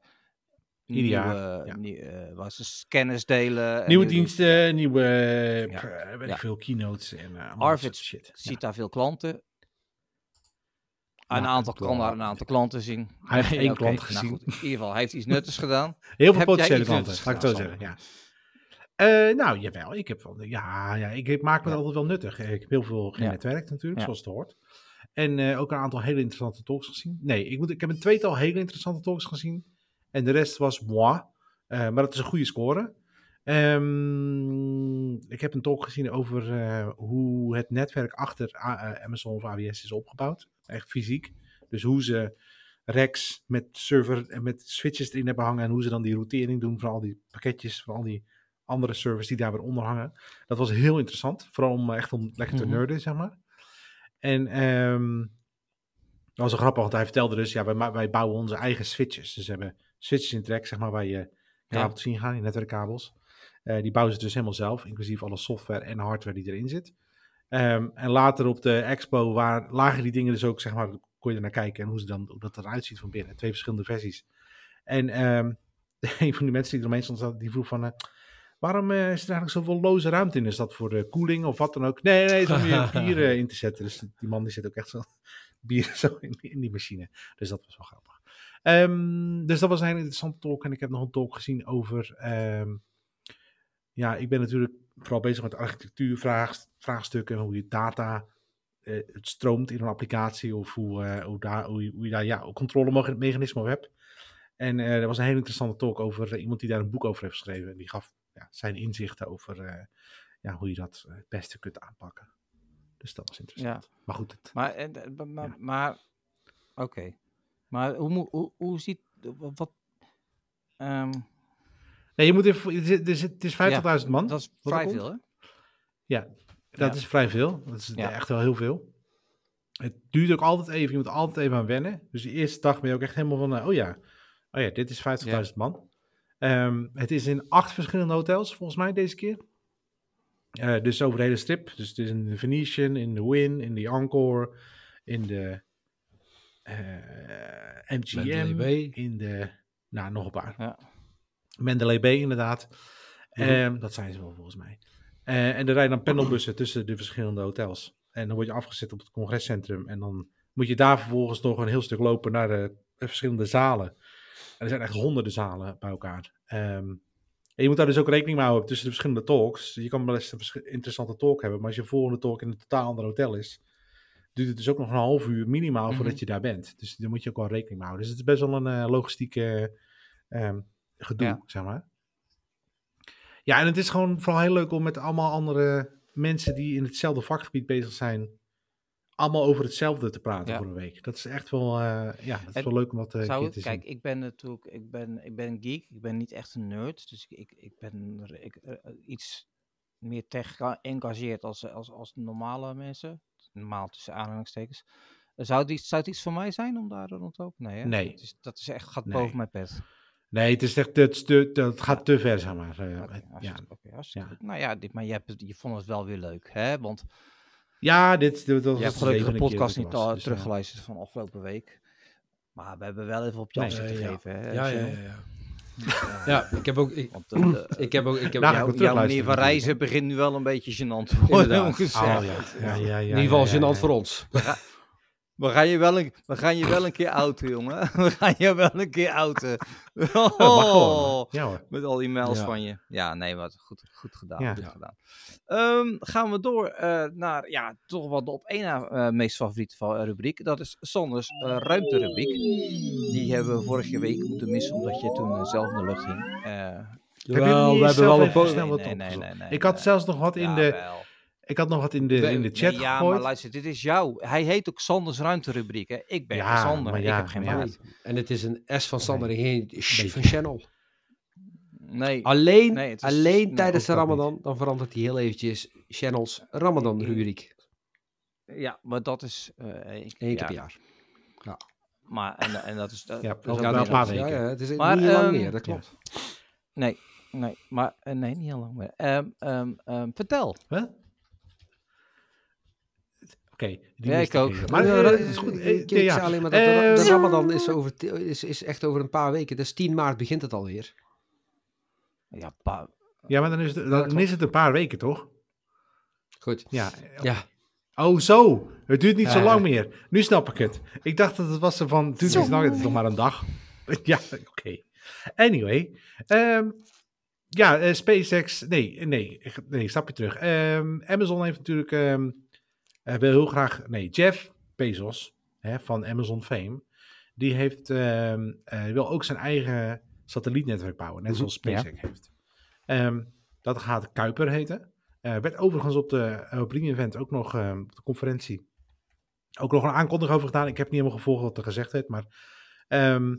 Ieder nieuwe, jaar, ja. nie- eh, ze scanners delen. en Nieuwe diensten, nieuwe eh, Ja. weet Ja. veel keynotes en eh, Arvid soort shit. ziet Ja. daar veel klanten. Een Ja, aantal kan daar een aantal klanten zien. Hij heeft één klant nou gezien. goed, in ieder geval, hij heeft iets nuttigs gedaan. Heel veel potentiële klanten, laat ik zo zeggen. Ja. Eh, nou, jawel. Ik heb wel, ja, ja, ik maak me Ja. altijd wel nuttig. Ik heb heel veel genetwerkt natuurlijk, Ja. zoals het hoort. En eh, ook een aantal hele interessante talks gezien. Nee, ik, moet, ik heb een tweetal hele interessante talks gezien. En de rest was moi. Eh, maar dat is een goede score. Ehm, ik heb een talk gezien over eh, hoe het netwerk achter A- eh, Amazon of AWS is opgebouwd. Echt fysiek. Dus hoe ze racks met server en met switches erin hebben hangen. En hoe ze dan die routering doen van al die pakketjes, van al die andere servers die daar weer onder hangen. Dat was heel interessant. Vooral om echt om lekker te Mhm. nerden, zeg maar. En ehm, dat was wel grappig, want hij vertelde dus, ja, wij, wij bouwen onze eigen switches. Dus we hebben switches in rek, zeg maar, waar je kabels zien gaan, in netwerkkabels. Eh, die bouwen ze dus helemaal zelf, inclusief alle software en hardware die erin zit. Ehm, en later op de expo waar, lagen die dingen dus ook, zeg maar, kon je er naar kijken en hoe, ze dan, hoe dat eruit ziet van binnen. Twee verschillende versies. En ehm, een van die mensen die eromheen stond, die vroeg van... eh, Waarom eh, is er eigenlijk zoveel loze ruimte in? Is dat voor de koeling of wat dan ook? Nee, nee, het is om je bier in te zetten. Dus die man die zit ook echt zo bier zo in, in die machine. Dus dat was wel grappig. Ehm, dus dat was een hele interessante talk. En ik heb nog een talk gezien over... ehm, ja, ik ben natuurlijk vooral bezig met architectuurvraagstukken. Hoe je data eh, het stroomt in een applicatie. Of hoe, eh, hoe, daar, hoe, je, hoe je daar ja, een controlemechanisme op hebt. En eh, er was een hele interessante talk over iemand die daar een boek over heeft geschreven. En die gaf ja, zijn inzichten over ja, hoe je dat het beste kunt aanpakken. Dus dat was interessant. Maar goed, het, Maar, en, maar, Ja. maar oké. Maar hoe, hoe, hoe ziet, wat, ehm, nee, je moet even, het is- het is, het is 50.000 man. dat is vrij veel hè? Ja, dat Ja. is vrij veel. Dat is Ja. echt wel heel veel. Het duurt ook altijd even, je moet altijd even aan wennen. Dus de eerste dag ben je ook echt helemaal van, eh, oh ja, oh ja, dit is 50.000 man. Ehm, het is in acht verschillende hotels, volgens mij, deze keer. Eh, dus over de hele strip. Dus het is in de Venetian, in de Win, in de Encore, in de MGM, Bay. in de, nou, nog een paar. Ja. Mandalay Bay, inderdaad. Mhm. Ehm, dat zijn ze wel, volgens mij. Eh, en er rijden dan pendelbussen tussen de verschillende hotels. En dan word je afgezet op het congrescentrum. En dan moet je daar vervolgens nog een heel stuk lopen naar de verschillende zalen. En er zijn echt honderden zalen bij elkaar. Ehm, en je moet daar dus ook rekening mee houden tussen de verschillende talks. Je kan wel eens een interessante talk hebben, maar als je volgende talk in een totaal ander hotel is, duurt het dus ook nog een half uur minimaal voordat Mhm. je daar bent. Dus daar moet je ook wel rekening mee houden. Dus het is best wel een eh, logistieke ehm, gedoe, Ja. zeg maar. Ja, en het is gewoon vooral heel leuk om met allemaal andere mensen die in hetzelfde vakgebied bezig zijn, allemaal over hetzelfde te praten Ja. voor een week. Dat is echt wel, eh, ja, dat is En wel leuk om dat eh, een Zou te kijk, zien. ik ben natuurlijk, ik ben, ik ben een geek, ik ben niet echt een nerd, dus ik, ik ben ik, iets meer tech geëngageerd als, als, als normale mensen, normaal tussen aanhalingstekens. Zou het, iets, zou het iets voor mij zijn om daar rond te lopen? Nee, hè? Nee. Dat is, dat is echt, gaat Nee. boven mijn pet. Nee, het is echt, het, te- het gaat te ver, zeg maar. Eh, ja. Ja. Nou ja, dit, maar je, hebt, je vond het wel weer leuk, hè? Want ja, dit, je hebt gelukkig de podcast niet was, al dus, eh, teruggeluisterd van afgelopen week. Maar we hebben wel even op je Nee. Eh, ja. geven, hè? Ja, ja, ja. Ja. Ik heb ook... Ik, Want de- ik heb ook... Ik heb, Nou, ik jouw, manier van reizen begint nu wel een beetje gênant te worden. Inderdaad. Oh, ja. Ja, ja, ja, in ieder geval ja, ja, gênant ja. voor ons. We gaan je wel een, we gaan je wel een keer outen, jongen. We gaan je wel een keer outen. Gewoon. Oh, Ja hoor. met al die mails Ja. van je. Ja, nee, wat goed, goed gedaan. Ja. Goed gedaan. Ehm, gaan we door eh, naar ja, toch wel de op één na eh, meest favoriete rubriek. Dat is Sanders eh, ruimterubriek. Die hebben we vorige week moeten missen omdat je toen zelf in de lucht ging. Eh, Jawel, we hebben wel een even po- snel wat nee, nee, nee, nee, Ik had nee. zelfs nog wat in de. Ik had nog wat in de, We- in de chat Nee, ja, gegooid. maar luister, dit is jou. Hij heet ook Sanders ruimterubriek. Hè? Ik ben Ja, Sander, maar ik ja, heb geen ja. maat. En het is een S van Sander en geen Sh van Channel. Nee, Alleen, Nee, is- alleen nee, tijdens de niet. Ramadan, dan verandert hij heel eventjes Channels Ramadan rubriek. ja, maar dat is... eh, ik- Eén ja, keer per jaar. Maar, en, en dat is... dat- Ja, dat is een paar weken. Ja, ja, het is Maar, niet lang ehm, meer, dat klopt. Nee, nee, maar... eh, nee, niet heel lang meer. Ehm, ehm, ehm, vertel. Huh? Oké, die Ja, ik ook. even. Maar ja, eh, dat is goed. Ik, Eh, ik ja, zei alleen maar dat de, Eh, de Ramadan is, over, is, is echt over een paar weken. Dus 10 maart begint het alweer. Ja, pa, Ja, maar dan is, het, dan is het een paar weken, toch? Goed. Ja. Ja, Oh, zo. Het duurt niet zo Eh. lang meer. Nu snap ik het. Ik dacht dat het was er van... Toen Zo. is het nog maar een dag. ja, oké. Anyway. ehm, ja, eh, SpaceX... Nee, nee, ik- nee, stapje terug. Ehm, Amazon heeft natuurlijk... ehm eh, wil heel graag... Nee, Jeff Bezos hè, van Amazon fame... Die heeft, ehm, eh, wil ook zijn eigen satellietnetwerk bouwen. Net zoals Ja. SpaceX heeft. Ehm, dat gaat Kuiper heten. Eh, werd overigens op de Opening Event ook nog ehm, op de conferentie ook nog een aankondiging over gedaan. Ik heb niet helemaal gevolgd wat er gezegd werd, maar ehm,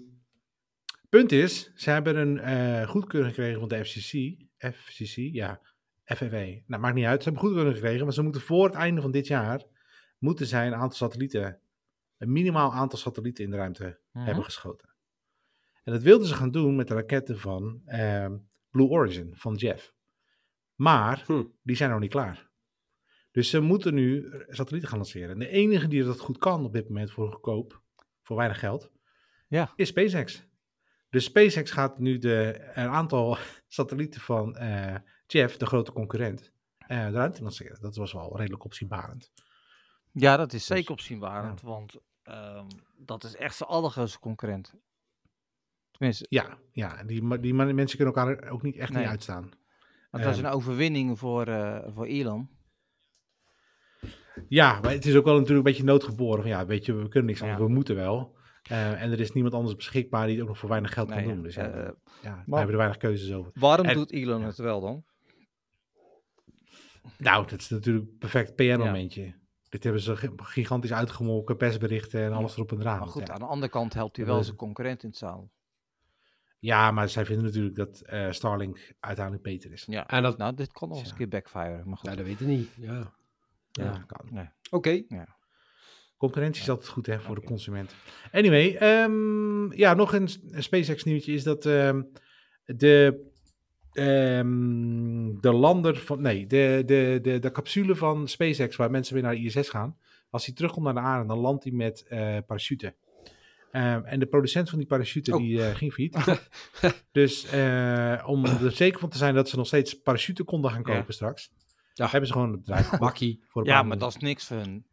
punt is, ze hebben een goedkeuring gekregen van de FCC, FCC, ja, FFW. Nou, maakt niet uit. Ze hebben goedkeuring gekregen, maar ze moeten voor het einde van dit jaar moeten zij een aantal satellieten, een minimaal aantal satellieten in de ruimte Mhm. hebben geschoten. En dat wilden ze gaan doen met de raketten van ehm, Blue Origin, van Jeff. Maar Hm. die zijn nog niet klaar. Dus ze moeten nu satellieten gaan lanceren. En de enige die dat goed kan op dit moment voor goedkoop, voor weinig geld, Ja. is SpaceX. Dus SpaceX gaat nu de, een aantal satellieten van eh, Jeff, de grote concurrent, de ruimte lanceren. Dat was wel redelijk opzienbarend. ja, dat is zeker Dus, opzienbarend, want ehm, dat is echt zijn allergrootste concurrent. Tenminste, Ja, ja die, die mensen kunnen elkaar ook niet echt Nee. niet uitstaan. het was Ehm. een overwinning voor, eh, voor Elon. Ja, maar het is ook wel natuurlijk een beetje noodgeboren. Van, ja, weet je, we kunnen niks anders, Ja. we moeten wel. Eh, en er is niemand anders beschikbaar die het ook nog voor weinig geld Nee, kan doen. Dus ja, ja we maar- hebben er weinig keuzes over. Waarom En- doet Elon het wel dan? Nou, dat is natuurlijk een perfect PR-momentje. Dit hebben ze gi- gigantisch uitgemolken, persberichten en alles erop en eraan. Maar goed, ja. aan de andere kant helpt hij Dat wel is- zijn concurrent in het zaal. ja, maar zij vinden natuurlijk dat eh, Starlink uiteindelijk beter is. Ja. En dat, Nou, dit kan nog eens Ja. een keer backfire, maar goed. ja, dat weet ik niet. Ja. Ja, Ja. kan. Nee. Oké. Concurrentie is altijd goed hè, voor de consument. Anyway, ehm, ja, nog een SpaceX nieuwtje is dat ehm, de, ehm, de lander van, nee, de, de, de, de capsule van SpaceX waar mensen weer naar de ISS gaan, als hij terugkomt naar de aarde, dan landt hij met eh parachute. Ehm, en de producent van die parachute Oh. die eh, ging failliet. dus eh, om er zeker van te zijn dat ze nog steeds parachute konden gaan Ja. kopen straks, Ja. Hebben ze gewoon het bedrijf Makkie. voor een Ja, maar miljoen. dat is niks hun.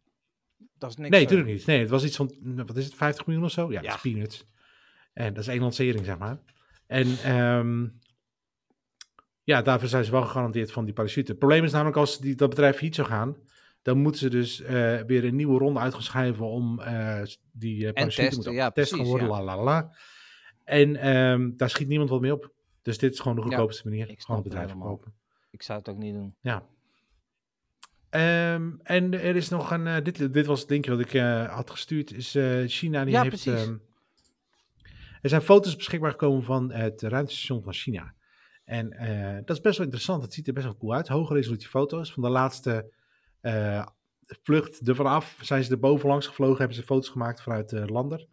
Dat is niks Nee, natuurlijk niet. Nee, het was iets van, wat is het, 50 miljoen of zo? Ja, Ja. dat is peanuts. En dat is één lancering, zeg maar. En ehm, ja, daarvoor zijn ze wel gegarandeerd van die parachute. Het probleem is namelijk als die, dat bedrijf failliet zou gaan, dan moeten ze dus eh, weer een nieuwe ronde uit gaan schrijven om eh, die eh parachute testen, ja, getest gaan precies, worden, ja. la la la. En ehm, daar schiet niemand wat mee op. Dus dit is gewoon de Ja, goedkoopste manier. ik Gewoon het bedrijf verkopen. Ik zou het ook niet doen. Ja. Ehm, en er is nog een, dit, dit was het linkje wat ik had gestuurd, is China die Ja, heeft... precies. ehm, er zijn foto's beschikbaar gekomen van het ruimtestation van China. En eh, dat is best wel interessant, het ziet er best wel cool uit. Hoge resolutie foto's van de laatste eh, vlucht ervan af. Zijn ze er bovenlangs gevlogen, hebben ze foto's gemaakt vanuit de lander.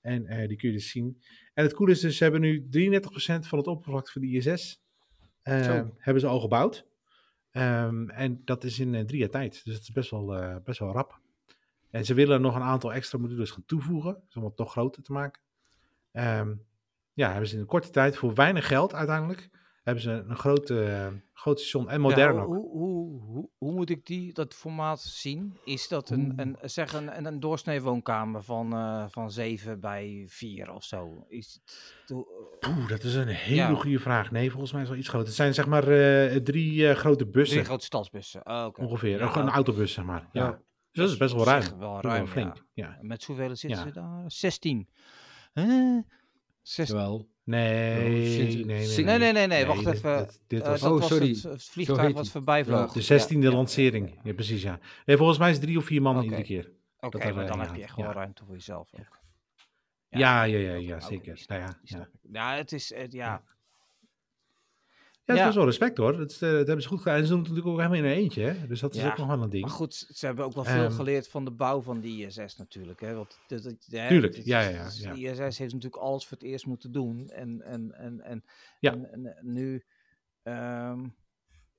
En eh, die kun je dus zien. En het coole is dus, ze hebben nu 33% van het oppervlakte van de ISS eh, Zo. hebben ze al gebouwd. Ehm, en dat is in drie jaar tijd. Dus het is best wel, best wel rap. En ze willen nog een aantal extra modules gaan toevoegen. dus om het toch groter te maken. Ehm, ja, hebben ze in een korte tijd voor weinig geld uiteindelijk. Hebben ze een grote, eh, groot station en modern Ja, ook. hoe, hoe, hoe, hoe moet ik die, dat formaat zien? Is dat een, een, zeg een, een, doorsnee woonkamer van, eh, van 7 bij 4 of zo? Is het, Oeh, dat is een hele Ja. goede vraag. Nee, volgens mij is het wel iets groter. Het zijn zeg maar eh, drie eh, grote bussen drie grote stadsbussen? Oh, oké. ongeveer. Ja, een autobus, zeg maar. Ja. Dus dat is best wel ruim. Wel ruim, flink. Met hoeveel zitten ze daar? 16. Huh? 16. Jawel. Nee, nee, nee, Nee, nee, nee, nee, wacht dit- even. dit- dit Eh, was dat Oh, was sorry. het, vliegtuig wat voorbij vloog. de Ja, 16e ja. lancering. Ja, precies, ja. Nee, volgens mij is het drie of vier man iedere keer. Oké, dat er, maar dan eh, heb je echt wel ja. ruimte voor jezelf ook. Ja, ja, ja, ja, zeker. Nou ja, ja. het is, het, ja. Ja, dat is wel respect hoor. Dat, is, eh, dat hebben ze goed gedaan. En ze doen het natuurlijk ook helemaal in een eentje. Hè? Dus dat is ook nog wel een ding. Maar goed, ze hebben ook wel veel Ehm. geleerd van de bouw van de ISS natuurlijk. Hè? Want hè, Tuurlijk, ja, ja. De ISS heeft natuurlijk alles voor het eerst moeten doen. En, en, en, en, Ja. en, en nu ehm,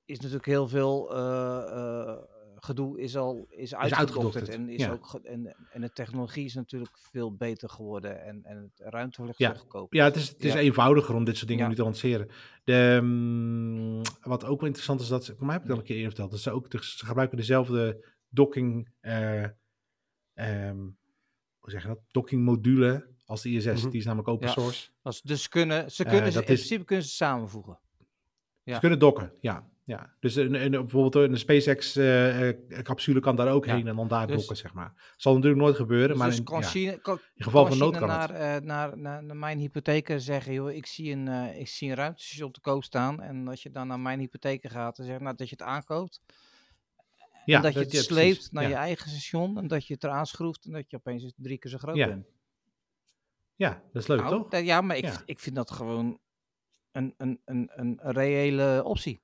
is natuurlijk heel veel eh, eh, gedoe is al is uitgedokterd. En, is ja. ook en, en de technologie is natuurlijk veel beter geworden. En, en het ruimtevlucht Ja. goedkoper. Ja, het is, het is Ja. eenvoudiger om dit soort dingen nu te lanceren. De, mm, wat ook wel interessant is, dat ze, voor mij heb ik het al een keer eerder verteld, dat ze ook ze gebruiken dezelfde docking, eh, ehm, hoe zeg je dat, docking module als de ISS. Mhm. Die is namelijk open source. Als, dus kunnen, ze Eh, kunnen ze, in is- principe kunnen ze samenvoegen. Ja. Ze kunnen dokken, ja. Ja. Dus een, een, bijvoorbeeld een SpaceX-capsule kan daar ook Ja. heen en dan daar Dus- dokken, zeg maar. Zal natuurlijk nooit gebeuren, Dus, maar dus in, ja, geval van nood kan naar, het. eh, naar, naar, naar mijn hypotheker zeggen, joh, ik zie een, eh, ik zie een ruimtestation te koop staan. En als je dan naar mijn hypotheker gaat en zegt nou, dat je het aankoopt. Ja, en dat je het sleept precies. naar je eigen station. En dat je het eraan schroeft en dat je opeens drie keer zo groot bent. Ja, dat is leuk, Nou, toch? ja, maar ik, ik vind dat gewoon een, een, een, een reële optie.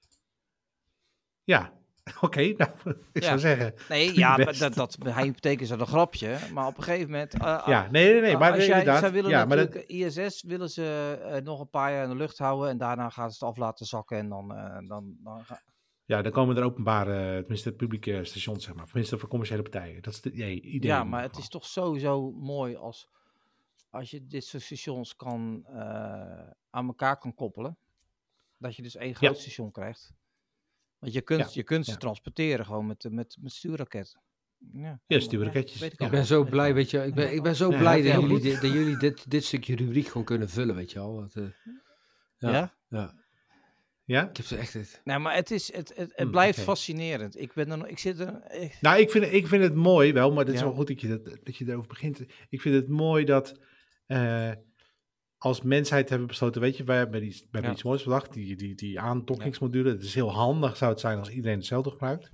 Ja, oké. nou, ik Ja. zou zeggen. Nee, ja, dat, dat hypotheek is dat een grapje. Maar op een gegeven moment... eh, Ja, nee, nee, nee. Maar als jij, inderdaad. zij willen ja, maar natuurlijk, dat, ISS willen ze eh, nog een paar jaar in de lucht houden en daarna gaan ze het af laten zakken en dan, eh, dan, dan ga- ja, dan komen er openbare, tenminste publieke stations, zeg maar. Tenminste voor commerciële partijen. Dat is het idee. idee Ja, maar het is toch sowieso mooi als, als je dit soort stations kan, eh, aan elkaar kan koppelen. Dat je dus één groot Ja. station krijgt. Want je kunt, Ja, je kunt ze ja. transporteren gewoon met, met, met stuurraket. Ja, Ja, stuurraketjes. ik Ja. Ik al. ben zo blij, weet je. Ik ben, ik ben zo blij dat jullie, dit, dat jullie dit, dit stukje rubriek gewoon kunnen vullen, weet je al. Dat, eh, Ja? ja. ja. Ja? Ik heb ze echt... Het, Nee, maar het, is, het, het, het Hmm, blijft fascinerend. Ik ben er nog, ik zit er, ik- Nou, ik vind, ik vind het mooi wel, maar het is Ja. wel goed dat je, dat, dat je erover begint. Ik vind het mooi dat eh, als mensheid hebben besloten, weet je, wij hebben iets, hebben Ja. iets moois bedacht, die, die, die aandokkingsmodule. Het is heel handig, zou het zijn als iedereen hetzelfde gebruikt.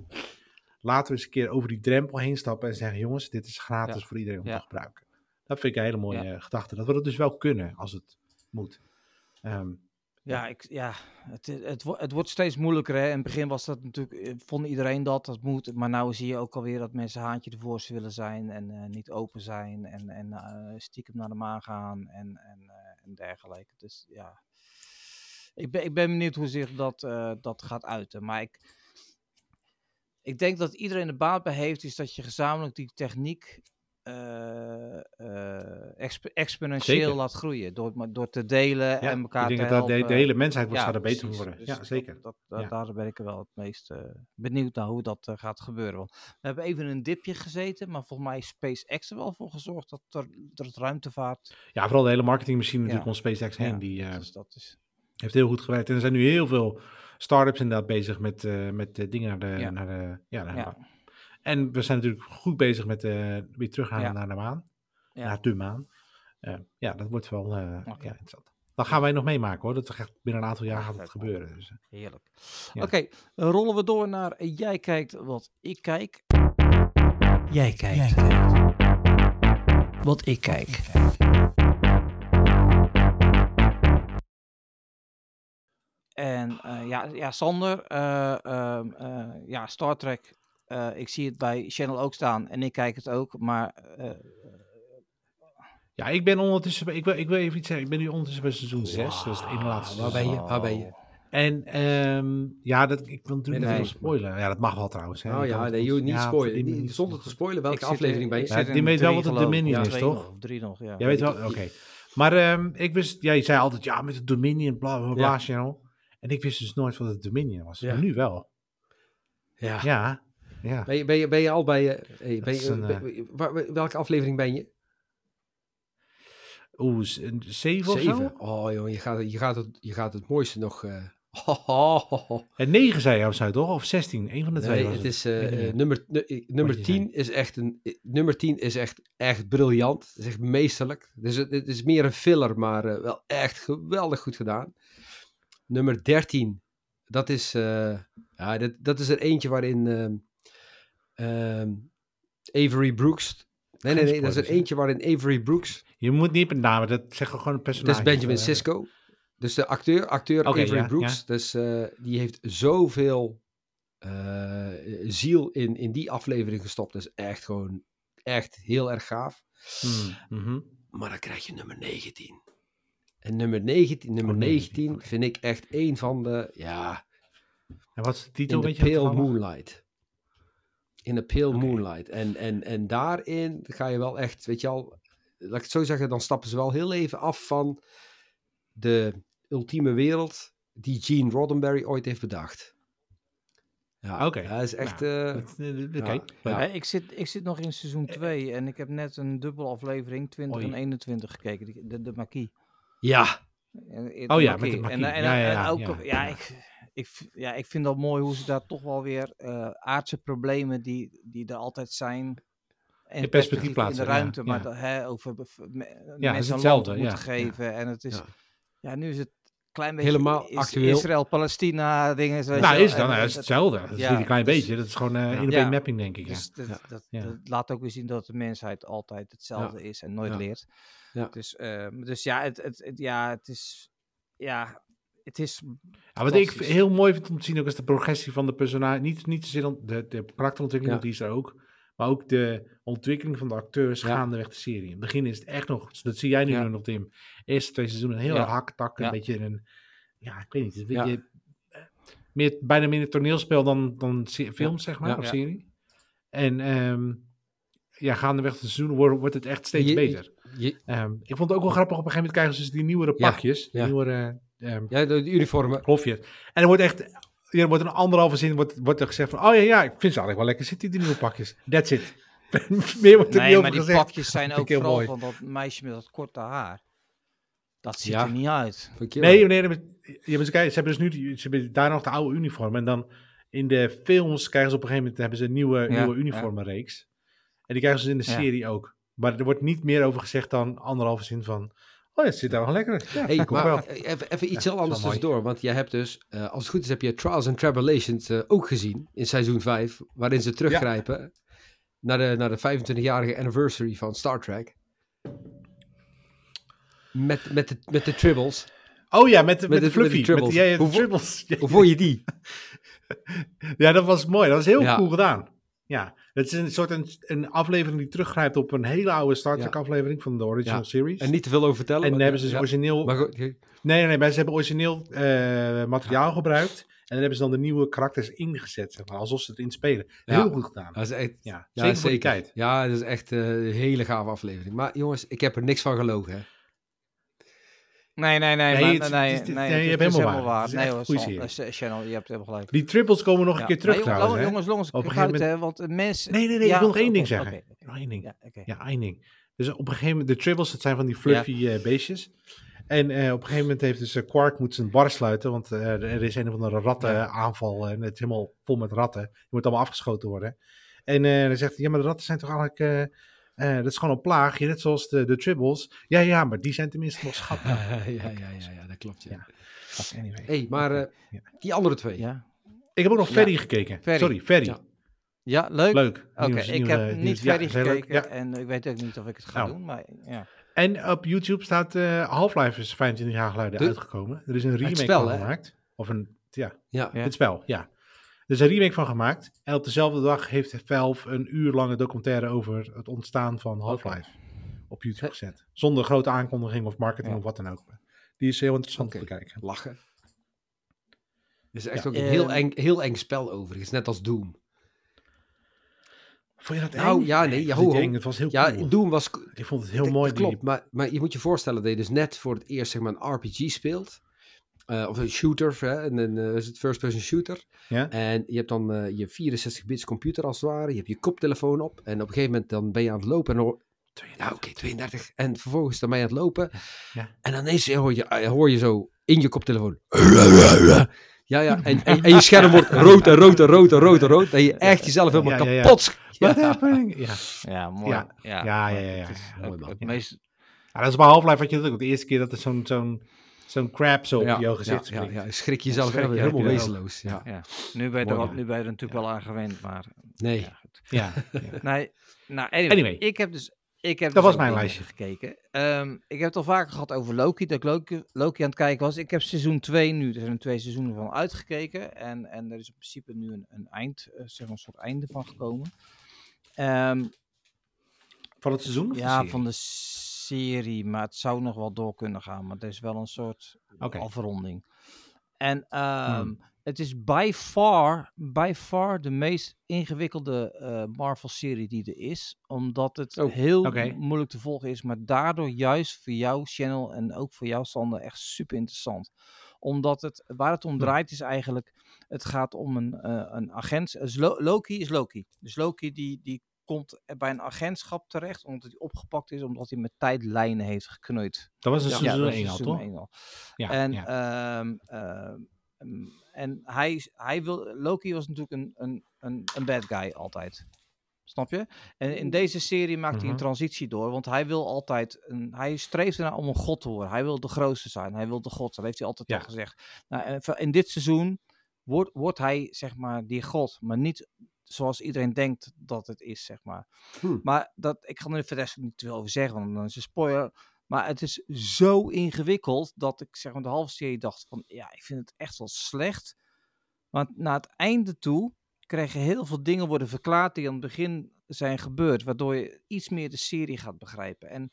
Laten we eens een keer over die drempel heen stappen en zeggen, jongens, dit is gratis Ja. voor iedereen om Ja. te gebruiken. Dat vind ik een hele mooie gedachte. Dat we dat dus wel kunnen als het moet. Ehm, Ja, ik, ja het, het, het wordt steeds moeilijker. Hè. In het begin was dat natuurlijk, eh, vond iedereen dat, dat moet. Maar nu zie je ook alweer dat mensen haantje de voorste willen zijn en eh, niet open zijn en, en eh, stiekem naar de maan gaan en, en, en dergelijke. Dus ja, ik ben, ik ben benieuwd hoe zich dat, eh, dat gaat uiten. Maar ik, ik denk dat iedereen er baat bij heeft, is dat je gezamenlijk die techniek exp- exponentieel Zeker. laat groeien. Door, door te delen Ja, en elkaar ik denk te dat de, helpen. de hele mensheid wordt, er beter worden. Dus ja, zeker. Dat, dat- Ja. Daar ben ik wel het meest eh, benieuwd naar hoe dat eh, gaat gebeuren. Want we hebben even een dipje gezeten, maar volgens mij is SpaceX er wel voor gezorgd dat, er, dat het ruimtevaart... Ja, vooral de hele marketingmachine natuurlijk om SpaceX heen. Die eh, dus dat is... heeft heel goed gewerkt. En er zijn nu heel veel start-ups inderdaad bezig met, eh, met eh, dingen naar de... Ja. Naar de ja, naar de Ja. En we zijn natuurlijk goed bezig met eh, weer teruggaan Ja. naar de maan. Ja. Naar de maan. Eh, ja, dat wordt wel eh, Oké. ja, interessant. Dat gaan wij nog meemaken hoor. Dat gaat binnen een aantal jaar gaat het gebeuren. Dus, eh. heerlijk. Ja. Oké, rollen we door naar eh, jij kijkt wat ik kijk. Jij kijkt wat ik kijk. En eh, ja, ja, Sander, eh, ehm, eh, ja, Star Trek, eh, ik zie het bij Channel ook staan en ik kijk het ook, maar eh, Ja, ik ben ondertussen... Ik wil, ik wil even iets zeggen. Ik ben nu ondertussen bij seizoen 6. Dat is het ene laatste Waar ben seizoen. je? Waar ben je? En ehm, ja, dat, ik wil natuurlijk Nee. niet veel spoilen. Ja, dat mag wel trouwens. Hè. Oh ja, nee, je niet ja, spoilen. die Niet- manier- Zonder te spoilen, welke ik aflevering ben je? Ja, die weet wel wat het Dominion is, toch? nog, Of drie nog, ja. Jij weet wel, oké. Maar ehm, ik wist, jij zei altijd, ja, met het Dominion, bla bla bla, Ja. channel. En ik wist dus nooit wat het Dominion was. Ja. Maar nu wel. Ja. Ja, ja. Ben, je, ben, je, ben je al bij... eh, hey, ben je, een, eh, ben- waar- welke aflevering ben je? Oeh, een zeven of zo? Oh jongen, je gaat, het- je, gaat het, je gaat het mooiste nog... eh. En negen zei je of zo, toch? Of zestien? Een van de twee Nee, was het is nummer, nu- nummer je 10 is echt een nummer 10 is echt, echt briljant. Het is echt meesterlijk. Dus het, het is meer een filler, maar wel echt geweldig goed gedaan. Nummer 13, dat is, ja, dat, dat is er eentje waarin ehm, Avery Brooks. Nee, nee, nee, dat is er eentje waarin Avery Brooks. Je moet niet met namen, dat zeggen gewoon een Dat personage. is Benjamin Sisko. Dus de acteur, acteur Avery ja, Brooks. Dus eh, die heeft zoveel eh, ziel in, in die aflevering gestopt. Dat is echt gewoon echt heel erg gaaf. hmm, mhm. Maar dan krijg je nummer 19. En nummer 19, nummer Oh, 19, 19 oké. vind ik echt een van de, ja, En wat is de titel? in the dat Pale? Moonlight. In the Pale. Moonlight. En, en, en daarin ga je wel echt, weet je al, laat ik het zo zeggen, dan stappen ze wel heel even af van de ultieme wereld die Gene Roddenberry ooit heeft bedacht. Ja, Oké. dat is echt... Nou, eh, eh, ja. ik, zit, ik zit nog in seizoen 2 en ik heb net een dubbele aflevering 20 Oei. en 21 gekeken, de, de Marquis. ja, Oh ja, met de En, en, Ja, ja, en ook, ja. ik, ik, ja, ik vind dat mooi hoe ze daar toch wel weer eh, aardse problemen die, die er altijd zijn. En In perspectief in plaatsen, de ja, ruimte, maar dat, hè, over me- mensen hetzelfde, moeten geven. En het is, Ja. nu is het klein beetje Helemaal is- actueel. Israël-Palestina dingen. je Nou, is dan? en is hetzelfde. Dat is ja, niet een klein dus- beetje. Dat is gewoon Ja. in de Ja. mapping, denk ik. Ja. Dus dat, Ja. dat, Ja. dat laat ook weer zien dat de mensheid altijd hetzelfde is en nooit leert. Ja. Dus, ehm, dus ja, het, het, het- ja, het is. Ja, het is. Ja, wat ik heel mooi vind om te zien ook is de progressie van de personage. Niet, niet zozeer de, de karakterontwikkeling, Ja. die is er ook. Maar ook de ontwikkeling van de acteurs Ja. gaandeweg de serie. In het begin is het echt nog, dat zie jij nu nog Tim. Eerste twee seizoenen heel erg haktak. Een beetje een, ja ik weet niet, een beetje, eh, meer, bijna meer een toneelspel dan, dan film zeg maar, of serie. En ehm, ja, gaandeweg de seizoenen wordt, wordt het echt steeds Je- beter. Je- Ehm, ik vond het ook wel grappig, op een gegeven moment krijgen ze dus die nieuwere pakjes. Die Ja. nieuwere ehm, ja, de, de uniformen. Klofjes. En er wordt echt, er wordt een anderhalve zin wordt, wordt er gezegd van, oh ja, ja, ik vind ze eigenlijk wel lekker zitten, die nieuwe pakjes. That's it. Meer wordt er Nee, niet maar over die gezegd. pakjes zijn ook vooral mooi. van dat meisje met dat korte haar. Dat ziet Ja. er niet uit. Nee, nee, nee, ze, kijken, ze hebben dus nu die, ze hebben daar nog de oude uniform. En dan in de films krijgen ze op een gegeven moment hebben ze een nieuwe, Ja, nieuwe ja. uniformenreeks. En die krijgen ze dus in de Ja. serie ook. Maar er wordt niet meer over gezegd dan anderhalve zin van, oh ja, het zit daar wel lekker. Ja, Hey, komt maar wel. eh, even, even iets Ja, heel anders wel mooi. tussendoor. Want jij hebt dus, eh, als het goed is, heb je Trials and Tribulations eh, ook gezien in seizoen 5. Waarin ze teruggrijpen naar de, naar de 25-jarige anniversary van Star Trek. Met, met, de, met de Tribbles. Oh ja, met, de- met, Met de fluffy. Met ja, ja, de Hoe tribbles. Ja, Hoe vond je die? Ja, dat was mooi. Dat was heel Ja. cool gedaan. Ja, het is een soort een, een aflevering die teruggrijpt op een hele oude Star Trek aflevering van de original series. En niet te veel over vertellen. En dan hebben ze dus origineel... Maar goed, Nee, nee, nee, maar ze hebben origineel eh, materiaal gebruikt. En dan hebben ze dan de nieuwe karakters ingezet, zeg maar. Alsof ze het inspelen. Heel Ja. goed gedaan. dat is echt... Ja, Ja, zeker voor die tijd. Ja, dat is echt een hele gave aflevering. Maar jongens, ik heb er niks van gelogen. Hè. Nee, nee, nee. Nee, maar- nee, het nee, nee, je hebt helemaal waar. Nee hoor, Channel, je hebt helemaal gelijk. Die triples komen nog een keer terug trouwens, jongens, jongens, jongens, Op een gegeven moment- hè, want mensen... Nee, nee, nee, ik wil nog één ding zeggen. Nog één ding. Ja, één ding. Dus op een gegeven moment, de tribbles, dat zijn van die fluffy eh, beestjes. En eh, op een gegeven moment heeft dus eh, Quark moet zijn bar sluiten, want er is een of andere rattenaanval en het is helemaal vol met ratten. Die moet allemaal afgeschoten worden. En dan zegt hij, ja, maar de ratten zijn toch eigenlijk, eh, dat is gewoon een plaagje, net zoals de, de tribbles. Ja, ja, maar die zijn tenminste nog schattig. ja, ja, ja, ja, dat klopt. Ja. Ja. Anyway. hey, maar eh, Ja. die andere twee. Ja. Ik heb ook nog Ja. Ferry gekeken. Ferry. Sorry, Ferry. Ja. ja, leuk. Leuk. Oké, ik nieuwe- heb nieuws- niet verder leuk. gekeken Ja. en ik weet ook niet of ik het ga Nou. doen, maar ja. En op YouTube staat eh, Half-Life is 25 jaar geleden De- uitgekomen. Er is een remake spel, van hè? gemaakt. Of een, Ja. Ja. het spel, ja. Er is een remake van gemaakt. En op dezelfde dag heeft Valve een uur lange documentaire over het ontstaan van Half-Life op YouTube gezet. Zonder grote aankondiging of marketing Ja. of wat dan ook. Die is heel interessant om te kijken. Lachen. Er is echt Ja. ook een heel Ehm. eng, heel eng spel overigens, net als Doom. Vond je dat Nou, eng? ja, nee, het ja, ho, ho. eng, het was heel Ja, cool. Doom was... Ik vond het heel dat- mooi. dat klopt, maar, maar je moet je voorstellen dat je dus net voor het eerst zeg maar, een RPG speelt. Eh, of een shooter, hè, een, een, eh, is het first-person shooter. Ja? En je hebt dan eh, je 64-bits computer als het ware. Je hebt je koptelefoon op. En op een gegeven moment dan ben je aan het lopen. En dan hoor, ja, oké, 32. En vervolgens dan ben je aan het lopen. Ja. En dan ineens hoor je, hoor je zo in je koptelefoon. Ja, ja. En, en, en je scherm wordt rood en rood en rood en rood en rood. Dat je echt jezelf helemaal Ja, ja, ja. kapot Ja. happening? Ja. Ja, mooi. Ja. Ja, Ja, ja, ja, ja. Het is Mooi, ook man. het Ja. meest... Ja, dat is bij Half-Life wat je ook. De eerste keer dat er zo'n zo'n zo'n crab zo op Ja, jouw gezicht ja, springt. ja, schrik je jezelf Schrik je, helemaal ja. wezenloos. Ja. Ja. Nu ben je, er, nu ben je er natuurlijk wel aan gewend, maar... Nee. Ja, goed. Ja, ja. Nee, nou, anyway, Anyway. Ik heb dus... Ik heb Dat dus was mijn lijstje. gekeken. Ehm, ik heb het al vaker gehad over Loki, dat ik Loki, Loki aan het kijken was. Ik heb seizoen 2 nu, er zijn er twee seizoenen van uitgekeken. En, en er is in principe nu een, een eind, eh, zeg maar een soort einde van gekomen. Ehm, Van het seizoen? Ja, van de serie, maar het zou nog wel door kunnen gaan. Maar er is wel een soort afronding. En ehm, Hmm. het is by far, by far de meest ingewikkelde eh, Marvel-serie die er is. Omdat het Oh, heel moeilijk te volgen is. Maar daardoor juist voor jouw channel en ook voor jou, Sander, echt super interessant. Omdat het, waar het om Hmm. draait is eigenlijk, het gaat om een, eh, een agent. dus Lo- Loki is Loki. Dus Loki die, die komt bij een agentschap terecht, omdat hij opgepakt is, omdat hij met tijdlijnen heeft geknoeid. Dat was een Ja, seizoen dat is 1 al, toch? al. Ja, en ja. ehm, ehm, ehm, en hij, hij wil, Loki was natuurlijk een, een, een, een bad guy altijd. Snap je? En in deze serie maakt hij Mhm. een transitie door, want hij wil altijd, een, hij streeft ernaar om een god te worden. Hij wil de grootste zijn, hij wil de god zijn, dat heeft hij altijd Ja. al gezegd. Nou, in dit seizoen wordt, wordt hij, zeg maar, die god, maar niet zoals iedereen denkt dat het is, zeg maar. Hm. Maar dat, ik ga er verder niet te veel over zeggen, want dan is het een spoiler. Maar het is zo ingewikkeld dat ik zeg maar de halve serie dacht van ja, ik vind het echt wel slecht. Want na het einde toe krijgen heel veel dingen worden verklaard die aan het begin zijn gebeurd, waardoor je iets meer de serie gaat begrijpen. En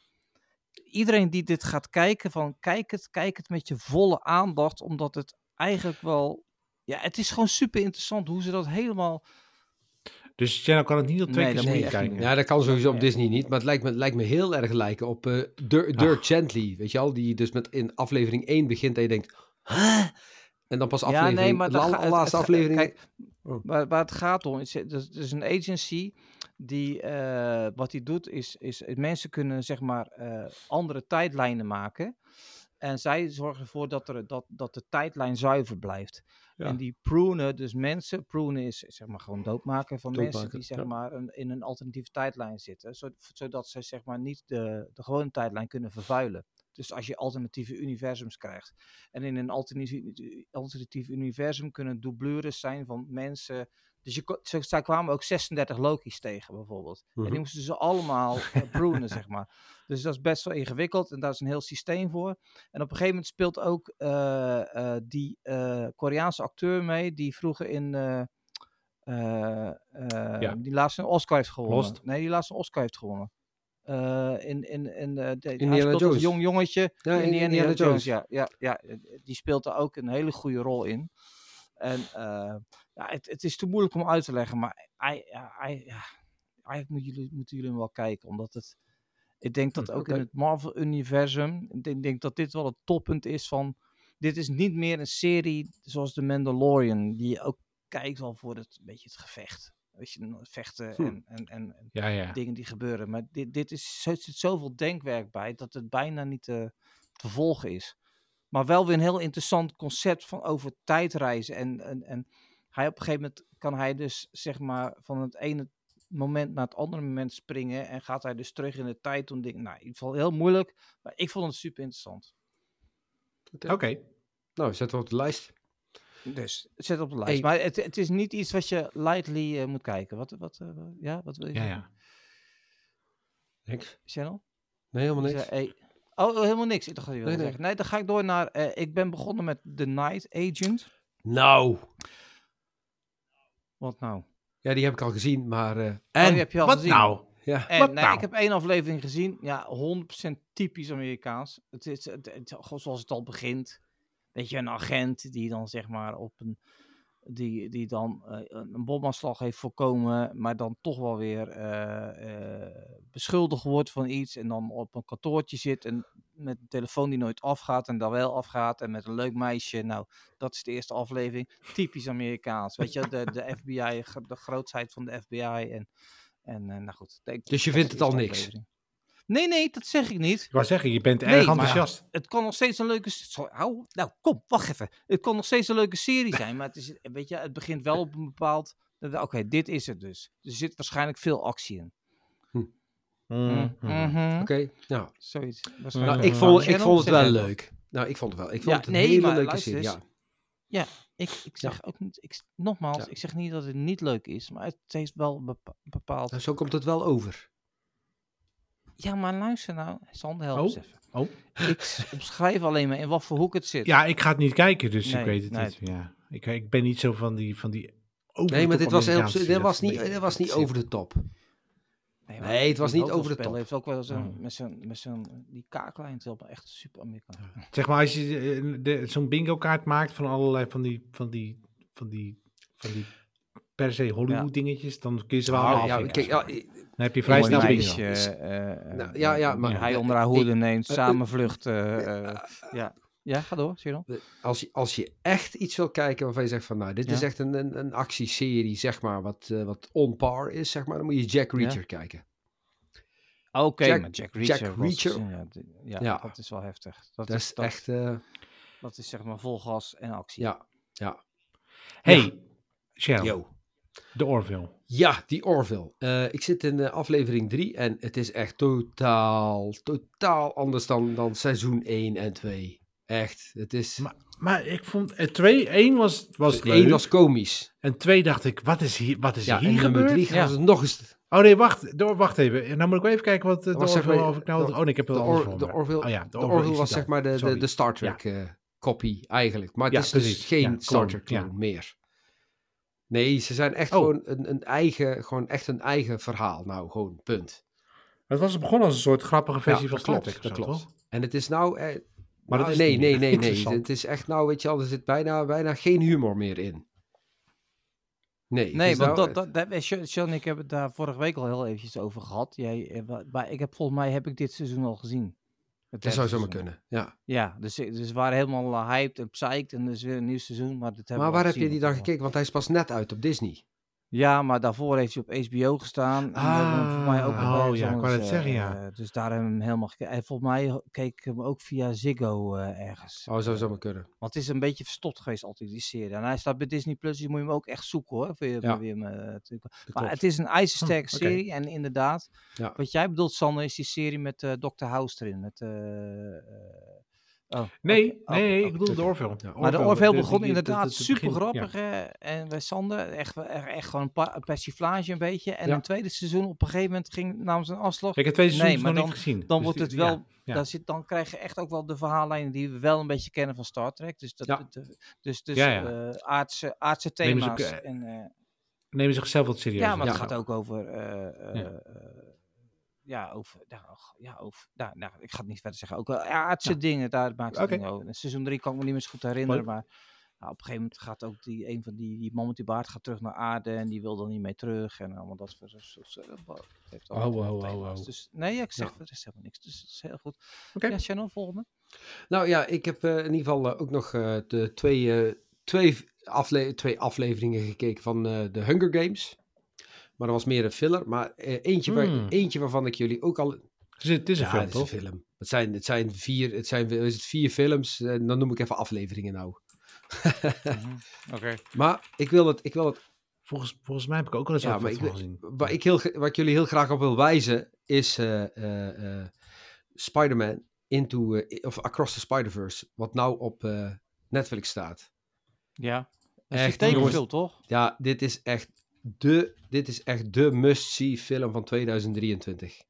iedereen die dit gaat kijken, van kijk het, kijk het met je volle aandacht, omdat het eigenlijk wel, ja, het is gewoon super interessant hoe ze dat helemaal Dus Channel kan het niet op twee Nee, keer echt kijken. niet Ja, dat kan sowieso op Ja. Disney niet. Maar het lijkt me, het lijkt me heel erg lijken op eh Dirk, Dirk Ach. Gently. Weet je al? Die dus met in aflevering 1 begint en je denkt... Huh? En dan pas aflevering... la- ga- het- laatste het aflevering... Kijk, Oh. waar, waar het gaat om, is, het is, het is een agency die, eh, wat die doet, is, is mensen kunnen zeg maar eh, andere tijdlijnen maken. En zij zorgen ervoor dat, er, dat, dat de tijdlijn zuiver blijft. Ja. En die prunen, dus mensen, prunen is zeg maar gewoon doodmaken van mensen die zeg ja. maar een, in een alternatieve tijdlijn zitten. zo- Zodat ze zeg maar niet de, de gewone tijdlijn kunnen vervuilen. Dus als je alternatieve universums krijgt. En in een alternatief, alternatief universum kunnen doublures zijn van mensen. Dus je, ze, zij kwamen ook 36 Loki's tegen, bijvoorbeeld. En Mhm. die moesten ze allemaal uh, prunen, zeg maar. Dus dat is best wel ingewikkeld en daar is een heel systeem voor. En op een gegeven moment speelt ook eh, eh, die eh, Koreaanse acteur mee, die vroeger in. eh, eh, eh, Ja. die laatst een Oscar heeft gewonnen. Lost. Nee, die laatst een Oscar heeft gewonnen. Eh, in, in, in, de, Indiana Jones. jong jongetje. Ja, in die Indiana Jones. Ja, ja, ja, die speelt er ook een hele goede rol in. En eh, ja, het, het is te moeilijk om uit te leggen, maar hij, ja, hij, ja, eigenlijk moeten jullie, moeten jullie hem wel kijken, omdat het... Ik denk dat Hm, ook oké. in het Marvel-universum, ik denk, dat dit wel het toppunt is van... Dit is niet meer een serie zoals The Mandalorian, die je ook kijkt al voor het, beetje het gevecht. Weet je, vechten Hm. en, en, en, en Ja, ja. dingen die gebeuren. Maar dit, dit is, er zit zoveel denkwerk bij dat het bijna niet te, te volgen is. Maar wel weer een heel interessant concept van over tijdreizen. En, en, en hij op een gegeven moment kan hij dus zeg maar van het ene moment naar het andere moment springen. En gaat hij dus terug in de tijd doen. Dingen. Nou, in ieder geval heel moeilijk. Maar ik vond het super interessant. Oké. Nou, zetten we op de lijst. Dus zet op de lijst. Hey. Maar het, het is niet iets wat je lightly eh, moet kijken. Wat, wat, eh, wat- ja, wat wil je Ja, zeggen? ja. Niks. Channel? Nee, helemaal Je niks. zei, hey, oh, helemaal niks. Ik dacht dat je wilde Nee, nee. zeggen. Nee, dan ga ik door naar... eh, ik ben begonnen met The Night Agent. Nou. Wat nou? Ja, die heb ik al gezien, maar... eh, Oh, en? die heb je al Wat gezien. nou? Ja. En, Wat nee, nou? ik heb één aflevering gezien. Ja, 100% typisch Amerikaans. Het is het, zoals het al begint. Weet je, een agent die dan zeg maar op een... Die, die dan eh, een bomaanslag heeft voorkomen, maar dan toch wel weer eh, eh, beschuldigd wordt van iets. En dan op een kantoortje zit en met een telefoon die nooit afgaat en dan wel afgaat. En met een leuk meisje. Nou, dat is de eerste aflevering. Typisch Amerikaans. Weet je, de, de FBI, de grootheid van de FBI. En, en nou goed. Dus je vindt het al niks? aflevering. Nee, nee, dat zeg ik niet. Ik wou zeggen, je bent Nee, erg maar- enthousiast. Het kan nog steeds een leuke... Sorry, hou, nou, kom, wacht even. Het kan nog steeds een leuke serie zijn, maar het, is, weet je, het begint wel op een bepaald... dat- Oké, dit is het dus. Er zit waarschijnlijk veel actie in. Mm, mm. Mhm. Oké, nou. Zoiets. Nou, ik, vond, ik vond het zeg wel leuk. Nou, ik vond het wel. Ik Ja, vond het een nee, hele maar leuke luister serie. eens. Ja. Ik, ik zeg ook niet... Ik, nogmaals, Ja. ik zeg niet dat het niet leuk is, maar het heeft wel bepa- bepaald... Nou, zo komt het wel over. Ja, maar luister nou. Sander, help Oh. eens even. Oh. Ik omschrijf alleen maar in wat voor hoek het zit. Ja, ik ga het niet kijken, dus Nee, ik weet het nee. niet. Ja. Ik, ik ben niet zo van die... Van die over Nee, maar dit was, heel, dit was niet, dit was niet over de top. Nee, het was niet over de top. heeft ook wel zo'n, Oh. met zo'n, met zo'n, die kaaklijn, het is wel echt super Amerikaans. zit. Zeg maar, als je eh, de- zo'n bingo kaart maakt van allerlei van die... Van die, van die, van die per se Hollywood dingetjes, dan kun je ze wel af. ja, kijk, ja, i- Dan heb je vrij snel meisje, bingo. eh, eh, Nou, ja, ja, maar- hij onder haar hoede neemt, eh, samen vlucht. eh, ja. ja, ga door, Cyril. als, je, als je echt iets wil kijken waarvan je zegt van, nou, dit is echt een, een, een actieserie, zeg maar, wat, eh, wat on par is, zeg maar, dan moet je Jack Reacher kijken. Oké, Jack- maar Jack Jack Reacher. was-. Ja, d- ja, Ja. dat is wel heftig. Dat, Dat is, dat, echt, eh, dat is zeg maar vol gas en actie. ja, ja. Hey, Cheryl, Yo. De Orville. Ja, die Orville. Eh, ik zit in eh, aflevering 3 en het is echt totaal, totaal anders dan, dan seizoen 1 en 2. Echt, het is... Maar, maar ik vond, eh, twee, één was, was leuk. 1 was komisch. En twee dacht ik, wat is hier, wat is Ja, hier en nummer gebeurd? 3 gaan Ja. ze nog eens... Oh nee, wacht, door, wacht even. Nou moet ik wel even kijken wat eh, de was zeg Orville, maar- of ik nou... de- oh nee, ik heb De, het al Or- de Orville, Oh ja, de Orville was zeg maar de, de, de Star Trek eh, copy eigenlijk. Maar het Ja, is dus precies. geen Ja, Star clone, Trek ja. clone meer. Nee, ze zijn echt Oh. gewoon een, een eigen, gewoon echt een eigen verhaal. Nou, gewoon punt. Het was begonnen als een soort grappige versie Ja, van dat Star klopt, Trek of dat klopt. toch? En het is nou... Eh, Maar dat nou, is nee, nee, nee, nee. Het is echt nou, weet je wel, er zit bijna, bijna geen humor meer in. Nee, Nee, is want nou- dat, dat, dat, Sean ik hebben het daar vorige week al heel eventjes over gehad. Jij, eh, maar ik heb volgens mij heb ik dit seizoen al gezien. Dat zou zomaar kunnen, ja. Ja, dus, dus we waren helemaal eh, hyped en psyched en is weer een nieuw seizoen. Maar, hebben Maar waar heb je die dan gekeken? Want hij is pas net uit op Disney. Ja, maar daarvoor heeft hij op HBO gestaan. En we hebben hem voor mij ook Ah, oh ja, ik wou net zeggen, eh, ja. eh, dus daar hebben we hem helemaal gekeken. En volgens mij keek ik hem ook via Ziggo eh, ergens. Oh, zou Eh, zomaar kunnen. Want het is een beetje verstopt geweest altijd, die serie. En hij staat bij Disney Plus, dus je moet hem ook echt zoeken hoor. Voor je, Ja. weer eh, Dat maar het is een ijzersterke oké. serie. En inderdaad, Ja. wat jij bedoelt Sander, is die serie met eh Dr. House erin. Met, eh, eh, oh, Nee, oké, nee, oké, ik bedoel de Orville. Ja, maar de Orville, de- begon inderdaad het- het super begin, grappig. En bij Sander echt, echt, gewoon een, persiflage een beetje. En Ja. in het tweede seizoen op een gegeven moment ging namens een afslag. Ik heb twee seizoenen maar nog dan- niet gezien. Dan dus wordt het wel, ja, ja. Daar zit, dan krijg je echt ook wel de verhaallijnen die we wel een beetje kennen van Star Trek. Dus, dat, dus, dus Ja, ja. eh, aardse, aardse Nemen ze ook, thema's. eh, en, eh, nemen zichzelf wat serieus. Ja, maar het gaat ook over. Ja. ja, over. Ja, och, ja, over nou, nou, ik ga het niet verder zeggen. Ook aardse dingen, daar maakt het niet over. Seizoen 3 kan ik me niet meer zo goed herinneren. Maar ja, op een gegeven moment gaat ook die, een van die, die man met die baard gaat terug naar aarde. En die wil dan niet mee terug. En allemaal dat soort. soort- soort- het heeft Oh, allemaal oh, oh, oh. Dus, nee, ik zeg Ja. er is helemaal niks. Dus het is heel goed. Oké. Ja, Channel, volgende. Nou ja, ik heb eh, in ieder geval eh, ook nog eh, de twee, eh, twee, afle twee afleveringen gekeken van eh, de Hunger Games. Maar dat was meer een filler. Maar eh, eentje, waar, Hmm. eentje waarvan ik jullie ook al... Het is, het is een ja, film, het is een film. Het zijn, het zijn vier, het zijn, is het vier films. En dan noem ik even afleveringen nou. Mhm. Oké. Maar ik wil het, ik wil het Volgens, volgens mij heb ik ook al eens Ja, wat ik- gezien. Waar ik, heel, ik jullie heel graag op wil wijzen, is eh, eh, eh, Spider-Man Into, eh, of Across the Spider-Verse, wat nou op eh, Netflix staat. Ja. Dat is Echt, een tekenfilm, toch? Ja, dit is echt de, dit is echt de must-see film van 2023.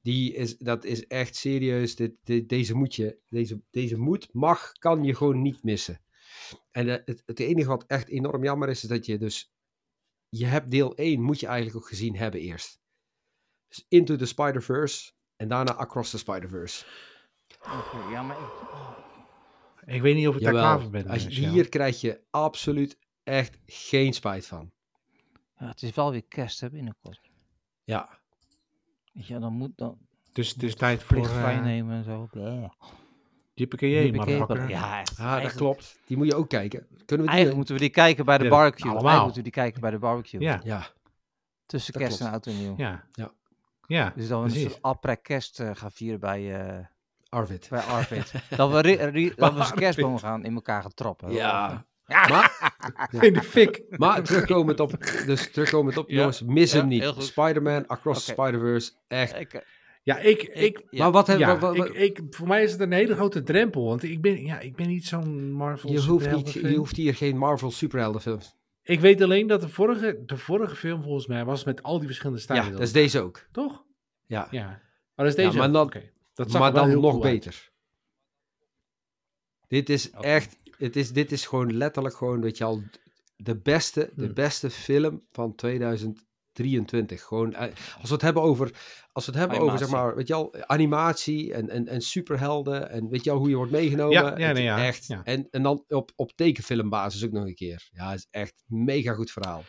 Die is, dat is echt serieus, dit, dit- deze moet je, deze, deze moet, mag, kan je gewoon niet missen. En eh, het, het enige wat echt enorm jammer is, is dat je dus, je hebt deel 1, moet je eigenlijk ook gezien hebben eerst. Dus Into the Spider-Verse en daarna Across the Spider-Verse. Oké, ja, maar ik, oh, Ik weet niet of ik daar klaar voor ben. als eh, je, Sjel. hier krijg je absoluut echt geen spijt van. Ja, het is wel weer kerst hè, binnenkort. Ja, Weet je, dan moet dan Dus het is tijd voor plicht vrij uh, nemen en zo. Jippekee, Hippie motherfucker. Ja, echt. ah, dat klopt. Die moet je ook kijken. Kunnen we die... eigenlijk moeten we die kijken bij de Ja, barbecue. allemaal. Eigenlijk moeten we die kijken bij de barbecue. Ja, Ja, Tussen dat kerst en oud en nieuw. ja. Ja. Ja, Dus dat we een soort après-kerst eh, gaan vieren bij, eh Arvid. bij Arvid. dat we, dat we kerstboom gaan in elkaar gaan trappen. Ja. Maar, In de fik. maar terugkomend op, dus terugkomend op, Ja, jongens, mis ja, hem niet. Spider-Man, Across the. Spider-Verse, echt. Ik, eh, Ja, ik, ik, ja. Maar wat heb ja, wat- wat- ik, ik, voor mij is het een hele grote drempel, want ik ben, ja, ik ben niet zo'n Marvel je, hoeft niet, je hoeft hier geen Marvel superheldenfilms. Ik weet alleen dat de vorige, de vorige film volgens mij was met al die verschillende Ja, stijlen. dat is deze ook. Toch? Ja, Ja. Maar dat is deze maar ook. dan-. Dat zag maar wel dan heel nog cool uit. beter. Dit is echt, het is, dit is gewoon letterlijk gewoon, weet je al, de beste, de Hmm. beste film van 2023. Gewoon, eh, als we het hebben over, als we het hebben over, zeg Animatie. maar, weet je al, animatie en, en, en superhelden en weet je al hoe je wordt meegenomen. Ja, ja, Het nee, is ja, Echt. ja. En, en dan op, op tekenfilmbasis ook nog een keer. Ja, het is echt een mega goed verhaal.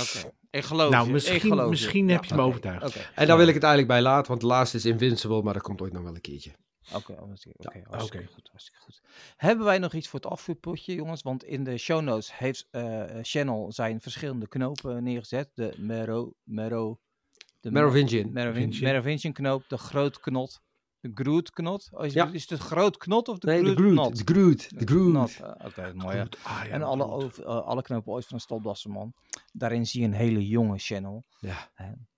Oké, ik geloof Nou, je. ik misschien, geloof je. misschien Ja, heb je me oké, overtuigd. En dan wil ik het eigenlijk bij laten, want de laatste is Invincible, maar dat komt ooit nog wel een keertje. Oké, hartstikke, oké, oké. goed, hartstikke goed. Hebben wij nog iets voor het afvuurpotje, jongens? Want in de show notes heeft eh, Channel zijn verschillende knopen neergezet. De Mero... Mero de Merovingian. Merovingian. Merovingian knoop, de groot knot, de Groot knot. Oh, is, Ja. is het groot knot of de Nee, de Groot knot? De Groot. De Groot. Eh, Oké, mooi. Ah, ja, En alle, over, eh, alle knopen ooit van een stopblasserman. Daarin zie je een hele jonge Channel. Ja.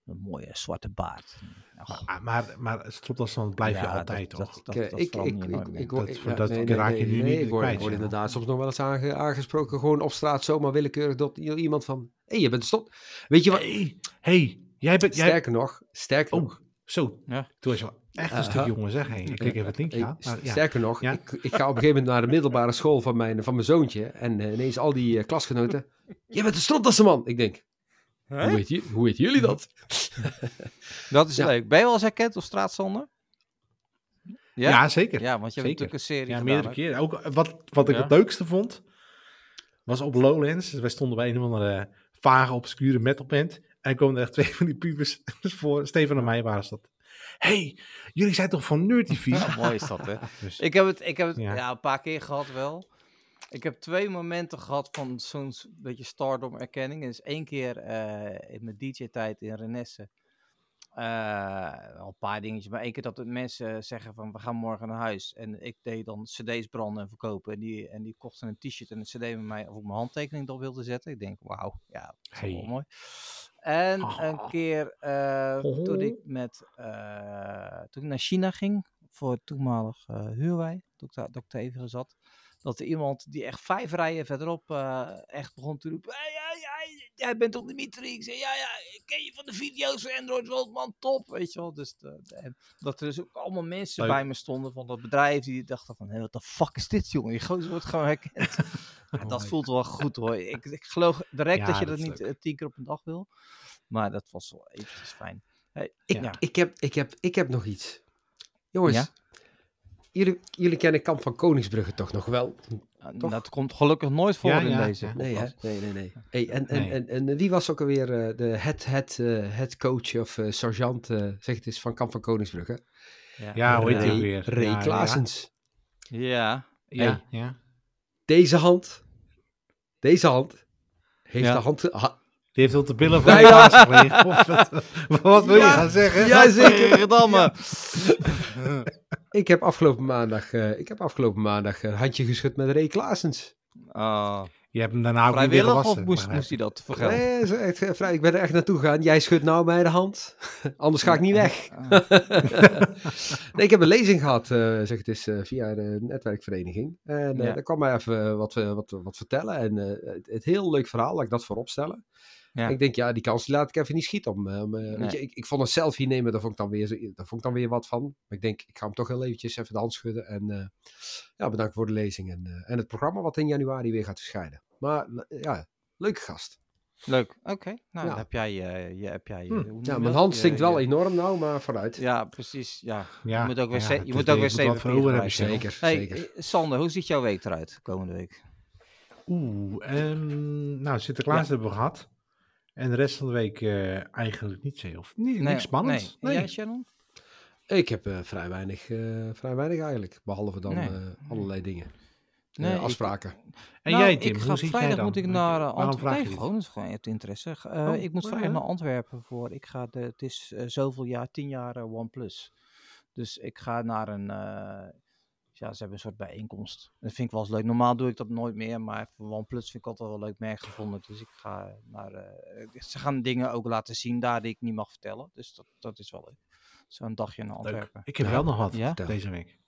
Een mooie zwarte baard. Ach, Ah, maar, maar het stropdasman blijf je ja, altijd, dat- toch? dat- dat- Ik, dat ik, ik, ik, ik, Dat- ik- voor ja, dat nee, nee, raak je nee, nu nee, niet ik word, kwijt, ik word ja. inderdaad soms nog wel eens aange- aangesproken, gewoon op straat zomaar willekeurig door i- iemand van, hé, je bent stop. Weet je wat? Hey, hey, jij bent... Jij... Sterker nog, sterker Oh, nog, zo. Ja. Toen was je wel echt een Uh, stuk jongen, zeg. Hey, ik klik even het linkje aan. maar ja. sterker nog, Ja. ik, ik ga op een gegeven moment naar de middelbare school van mijn, van mijn zoontje en eh, ineens al die eh, klasgenoten, je bent een stropdassenman. Ik denk, hoe, weet je, hoe weten jullie dat? Dat is Ja. leuk. Ben je wel eens herkend op straat zonder? Ja, Ja? zeker. Ja, want je hebt natuurlijk een serie Ja, gedaan, meerdere keren. Ook wat, wat ik Ja. het leukste vond, was op Lowlands. Dus wij stonden bij een of andere vage, obscure metalband. En komen er echt twee van die pubers voor. Steven en mij waren ze dat. hey, jullie zijn toch van Nerd TV? Ja, mooi is dat, hè? Dus, Ik heb het, ik heb het Ja. ja. een paar keer gehad wel. Ik heb twee momenten gehad van zo'n beetje stardom erkenning. En dus één keer eh, in mijn DJ-tijd in Renesse. eh, al een paar dingetjes, maar één keer dat de mensen zeggen van we gaan morgen naar huis. En ik deed dan cd's branden en verkopen. En die, en die kochten een t-shirt en een cd met mij of ik mijn handtekening erop wilde zetten. Ik denk, wauw, ja, dat is wel mooi. En Ah. een keer eh, toen Oh. ik met toen ik naar China ging voor toenmalig Huawei, toen ik daar dat ik daar even zat, dat er iemand die echt vijf rijen verderop eh, echt begon te roepen, hey, hey, hey, jij bent toch Dimitri? Ik zei, ja, ja, ik ken je van de video's van Android World, man, top, weet je wel. Dus de- de- en dat er dus ook allemaal mensen Leuk. bij me stonden van dat bedrijf die dachten van, hé, wat de fuck is dit, jongen? Die gozer wordt gewoon herkend. dat mooi. voelt wel goed hoor. Ik, ik geloof direct Ja, dat je dat dat niet leuk. eh, tien keer op een dag wil. Maar dat was wel eventjes fijn. Hey, Ik, ja. ik, heb, ik, heb, ik heb nog iets. Jongens, Ja? Jullie, jullie kennen Kamp van Koningsbrugge toch nog wel? Eh, toch? Dat komt gelukkig nooit voor Ja, in ja, deze ja. Nee, hè? Nee, nee, nee. Hey, en, en, Nee. en, en wie was ook alweer eh, de head, head, eh, head coach of eh, sergeant, eh, zeg het eens, van Kamp van Koningsbrugge? Ja, hoe heet ook weer? Ray Ja, ja. Klaasens. Ja. Ja, Hey. ja. Deze hand, deze hand, heeft Ja. de hand... ha- Die heeft op de billen van Nee, de ja. baas gelegen. Of wat, wat wil je Ja. gaan zeggen? Ja, zeker. Ik heb afgelopen maandag, eh, ik heb afgelopen maandag een handje geschud met Ray Klaasens. Oh, Je hebt hem daarna ook niet weer vrijwillig of gewassen. moest, moest hij dat voor geld? Nee, echt, eh, vrij. ik ben er echt naartoe gegaan. Jij schudt nou bij de hand. Anders ga ik niet weg. Ah, nee, ik heb een lezing gehad, eh, zeg het is, eh, via de netwerkvereniging. En eh Ja. daar kwam mij even wat, wat, wat vertellen. En eh, het, het heel leuk verhaal, laat ik dat voorop stellen. Ja. Ik denk, ja, die kans laat ik even niet schieten. Om, eh, om, eh, weet je, ik, ik vond een selfie nemen, daar vond, ik dan weer, daar vond ik dan weer wat van. Maar ik denk, ik ga hem toch heel eventjes even de hand schudden. En eh, ja, bedankt voor de lezing. En, eh, en het programma wat in januari weer gaat verschijnen. Maar ja, leuke gast. Leuk. Oké. Nou, Ja. dan heb jij, eh, je, heb jij Hm. Ja, mijn hand stinkt wel enorm nou, maar vooruit. Ja, precies. Ja. Ja, Je moet ook weer ja, je het moet ook weer wat zeven. Zeker, Hey, zeker. Sander, hoe ziet jouw week eruit komende week? Oeh, ehm, nou, Sinterklaas Ja. hebben we gehad. En de rest van de week eh, eigenlijk niet zo. Of niet, Nee, niks spannends. Nee. Nee. En jij, Shannon? Ik heb eh, vrij, weinig, eh, vrij weinig eigenlijk. Behalve dan Nee. eh, allerlei dingen. Nee, ik- afspraken. En Nou, jij, Tim, ik ga hoe zit jij vrijdag dan? moet ik naar uh, Waarom Antwerpen. Nee, gewoon, dat is gewoon uit interesse. Eh, Oh, ik moet ja, vrijdag naar Antwerpen voor. Ik ga de, het is zoveel jaar, tien jaar OnePlus. Dus ik ga naar een. Ja, ze hebben een soort bijeenkomst. Dat vind ik wel eens leuk. Normaal doe ik dat nooit meer, maar voor OnePlus vind ik altijd wel een leuk merk gevonden. Dus ik ga naar. eh, ze gaan dingen ook laten zien daar die ik niet mag vertellen. Dus dat, dat is wel leuk. Zo'n dagje naar Leuk. Antwerpen. Ik heb Ja. wel nog wat Ja? deze week.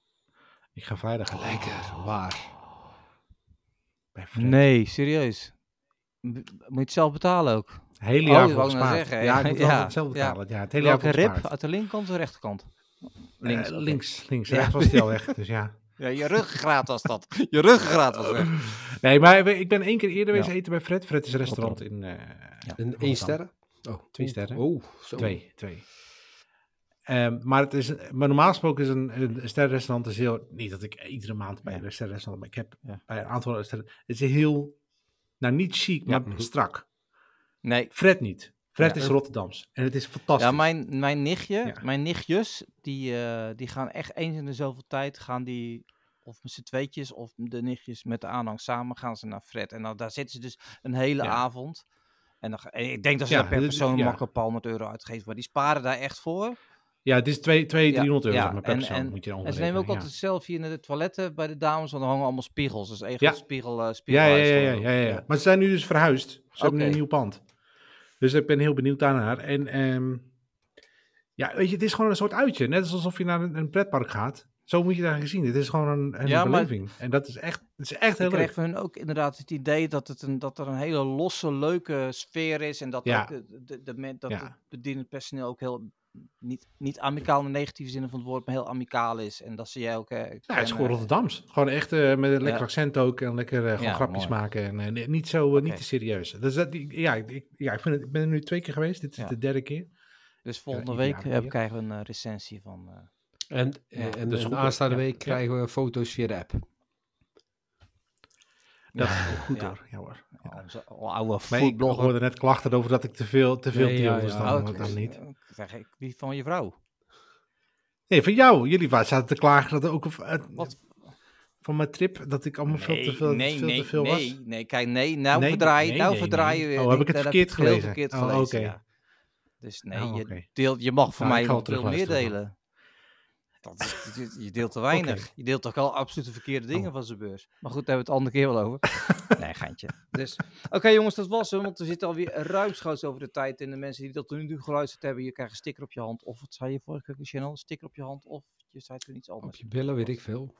Ik ga vrijdag Oh. Lekker, waar? Nee, serieus. Moet je het zelf betalen ook? Hele Oh, jaar voor gespaard. zeggen, Ja, ja. ik moet Ja, altijd zelf ja. betalen. Ja, het hele jaar Welke gespaard. Uit de linkerkant of de rechterkant? Links, oké. links, links. Ja. Rechts was die al weg, dus ja. Ja, je ruggengraat was dat. Je ruggengraat was weg. Nee, maar ik ben één keer eerder Ja. wezen eten bij Fred. Fred is een restaurant in... eh, Een Rotterdam. één sterren? Oh, Twee sterren. Oh, zo. Twee, twee. Ehm, maar, het is, maar normaal gesproken is een, een sterrenrestaurant is heel... Niet dat ik iedere maand bij een sterrenrestaurant... Maar ik heb Ja. bij een aantal sterren... Het is heel... Nou, niet chic, maar strak. Nee. Fred niet. Fred Ja. is Rotterdams. En het is fantastisch. Ja, mijn, mijn nichtje, Ja. mijn nichtjes, die, eh, die gaan echt eens in de zoveel tijd, gaan die, of met z'n tweetjes, of de nichtjes met de aanhang samen, gaan ze naar Fred. En dan, daar zitten ze dus een hele Ja. avond. En dan, en ik denk dat ze daar per persoon makkelijk een paar honderd euro uitgeven, maar die sparen daar echt voor. Ja, het is 2, 2 Ja, 300 euro maar, per en- persoon. en- moet je En ze nemen ook altijd selfie in de toiletten bij de dames, want er hangen allemaal spiegels. Dus echt Ja. een spiegel, eh Ja, ja, ja, ja. Maar ze zijn nu dus verhuisd. Ze hebben nu een nieuw pand. Dus ik ben heel benieuwd daarnaar. En ehm, ja, weet je, het is gewoon een soort uitje. Net alsof je naar een, een pretpark gaat. Zo moet je daar gezien. Het is gewoon een, een Ja, maar- beleving. En dat is echt, het is echt heel Ik leuk. kreeg van hun ook inderdaad het idee dat, het een, dat er een hele losse, leuke sfeer is. En dat Ja. ook de, de, de, dat Ja. het bedienend personeel ook heel, niet, niet amicaal in de negatieve zin van het woord, maar heel amicaal is. En dat ze jij ook... eh, Ja, het is gewoon Rotterdams. Gewoon echt eh, met een lekker Ja. accent ook. En lekker eh, gewoon Ja, grapjes mooi. maken. En eh, niet zo, eh, niet te serieus. Dus dat, die- ja, ik, ja ik, vind het, ik ben er nu twee keer geweest. Dit is Ja. de derde keer. Dus volgende week eh, weer. krijgen we een eh, recensie van... eh, En, Ja, eh, en, en goed, aanstaande ja. week Ja. krijgen we foto's via de app. Dat Ja. is goed Ja. hoor. Ja, hoor. Ja. onze oude Maar ik hoorde net klachten over dat ik te veel, te veel Nee, deel. ja, ja. dan, Oh, dan ik- niet. zeg ik, wie van je vrouw? Nee, van jou. Jullie wa- zaten te klagen dat er ook uit- Wat? van mijn trip dat ik allemaal veel te veel, nee, veel nee, te veel nee, was. nee, kijk, nee, nou Nee, verdraai, nee, nou nee, verdraai nee. je weer. Oh, heb ik het verkeerd gelezen? verkeerd Oh, gelezen, oké. ja. Dus nee, Oh, je, deelt, je mag voor Nou, mij veel meer delen. Dat is, je, je deelt te weinig. Je deelt toch al absoluut de verkeerde dingen Oh. van zijn beurs. Maar goed, daar hebben we het andere keer wel over. nee, geintje. Dus, oké jongens, dat was hem. Want we zitten alweer ruimschoots over de tijd. En de mensen die dat nu geluisterd hebben, je krijgt een sticker op je hand. Of wat zei je vorige keer, Channel? Een sticker op je hand. Of je zei toen iets Op anders. je billen, weet ik veel.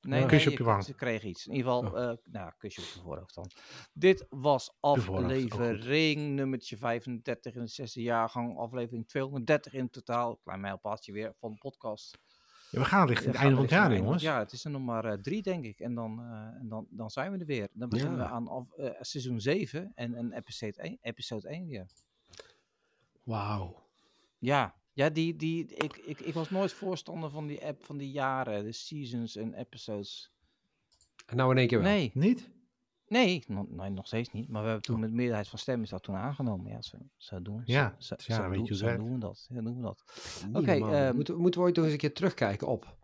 Nee, Ja. Kusje nee, op je wang. Ze kreeg iets. In ieder geval, Oh. eh nou, kusje op je voorhoofd dan. Dit was goed. aflevering nummertje 35 in de zesde jaargang. Aflevering 230 in totaal. Klein mijlpaaltje weer van de podcast. Ja, we gaan richting het einde van het jaar, jongens. Ja, het is er nog maar eh, drie, denk ik. En dan, eh, en dan, dan zijn we er weer. Dan beginnen Ja. we aan af, eh, seizoen 7 en, en episode 1, episode 1 weer. Wauw. Ja, ja die, die, ik, ik, ik was nooit voorstander van die app van die jaren, de seasons en episodes. En nou in één keer wel. Nee, Niet? Nee, no- nee, nog steeds niet. Maar we hebben toen Oh. met meerderheid van stemmen is dat toen aangenomen. Ja, zo, zo doen we Ja, zo, ja, zo, weet je zo doen we dat. Ja, doen we dat. Oké, ehm, moeten, moeten we ooit nog eens een keer terugkijken op?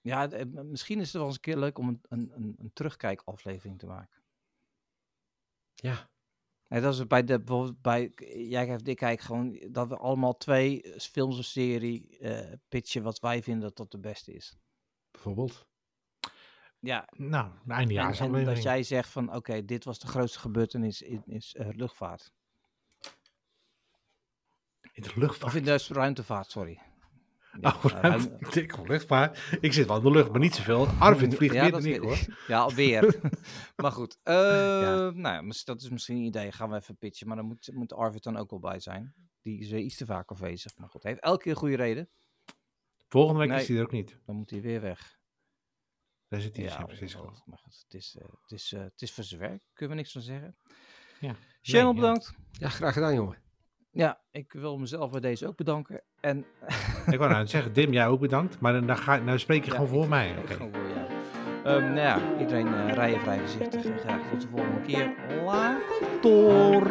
Ja, eh, misschien is het wel eens een keer leuk om een, een, een, een terugkijkaflevering te maken. Ja. Nee, dat is bij de, bijvoorbeeld bij, jij geeft ik kijk gewoon dat we allemaal twee eh, films of serie eh, pitchen wat wij vinden dat dat de beste is. Bijvoorbeeld. Ja, Nou, de en, en dat jij zegt van oké, dit was de grootste gebeurtenis in is, eh, luchtvaart. In de Of luchtvaart. in de ruimtevaart, sorry. Ja, Oh, eh, ruim- ik luchtvaart. Ik zit wel in de lucht, maar niet zoveel. Arvid vliegt ja, meer dan ik, hoor. Ja, alweer. maar goed. eh, Nou ja, dat is misschien een idee. Gaan we even pitchen. Maar dan moet, moet Arvid dan ook wel bij zijn. Die is weer iets te vaak afwezig. Maar goed, hij heeft elke keer goede reden. Volgende week Nee. is hij er ook niet. Dan moet hij weer weg. Daar zit hij in Ja, San Francisco. ongelooflijk. maar goed, het is, eh, het, is, eh, het is voor zijn werk. Kunnen we niks van zeggen. Ja. Channel Nee, bedankt. Ja, graag gedaan, jongen. Ja, ik wil mezelf bij deze ook bedanken. En Ik wou nou zeggen, Dim, jij ook bedankt. Maar dan, dan ga, nou spreek je Ja, gewoon voor ik- mij. ik Oké. gewoon voor. Ehm, nou ja, iedereen eh, rijden vrij voorzichtig. En graag tot de volgende keer. Later.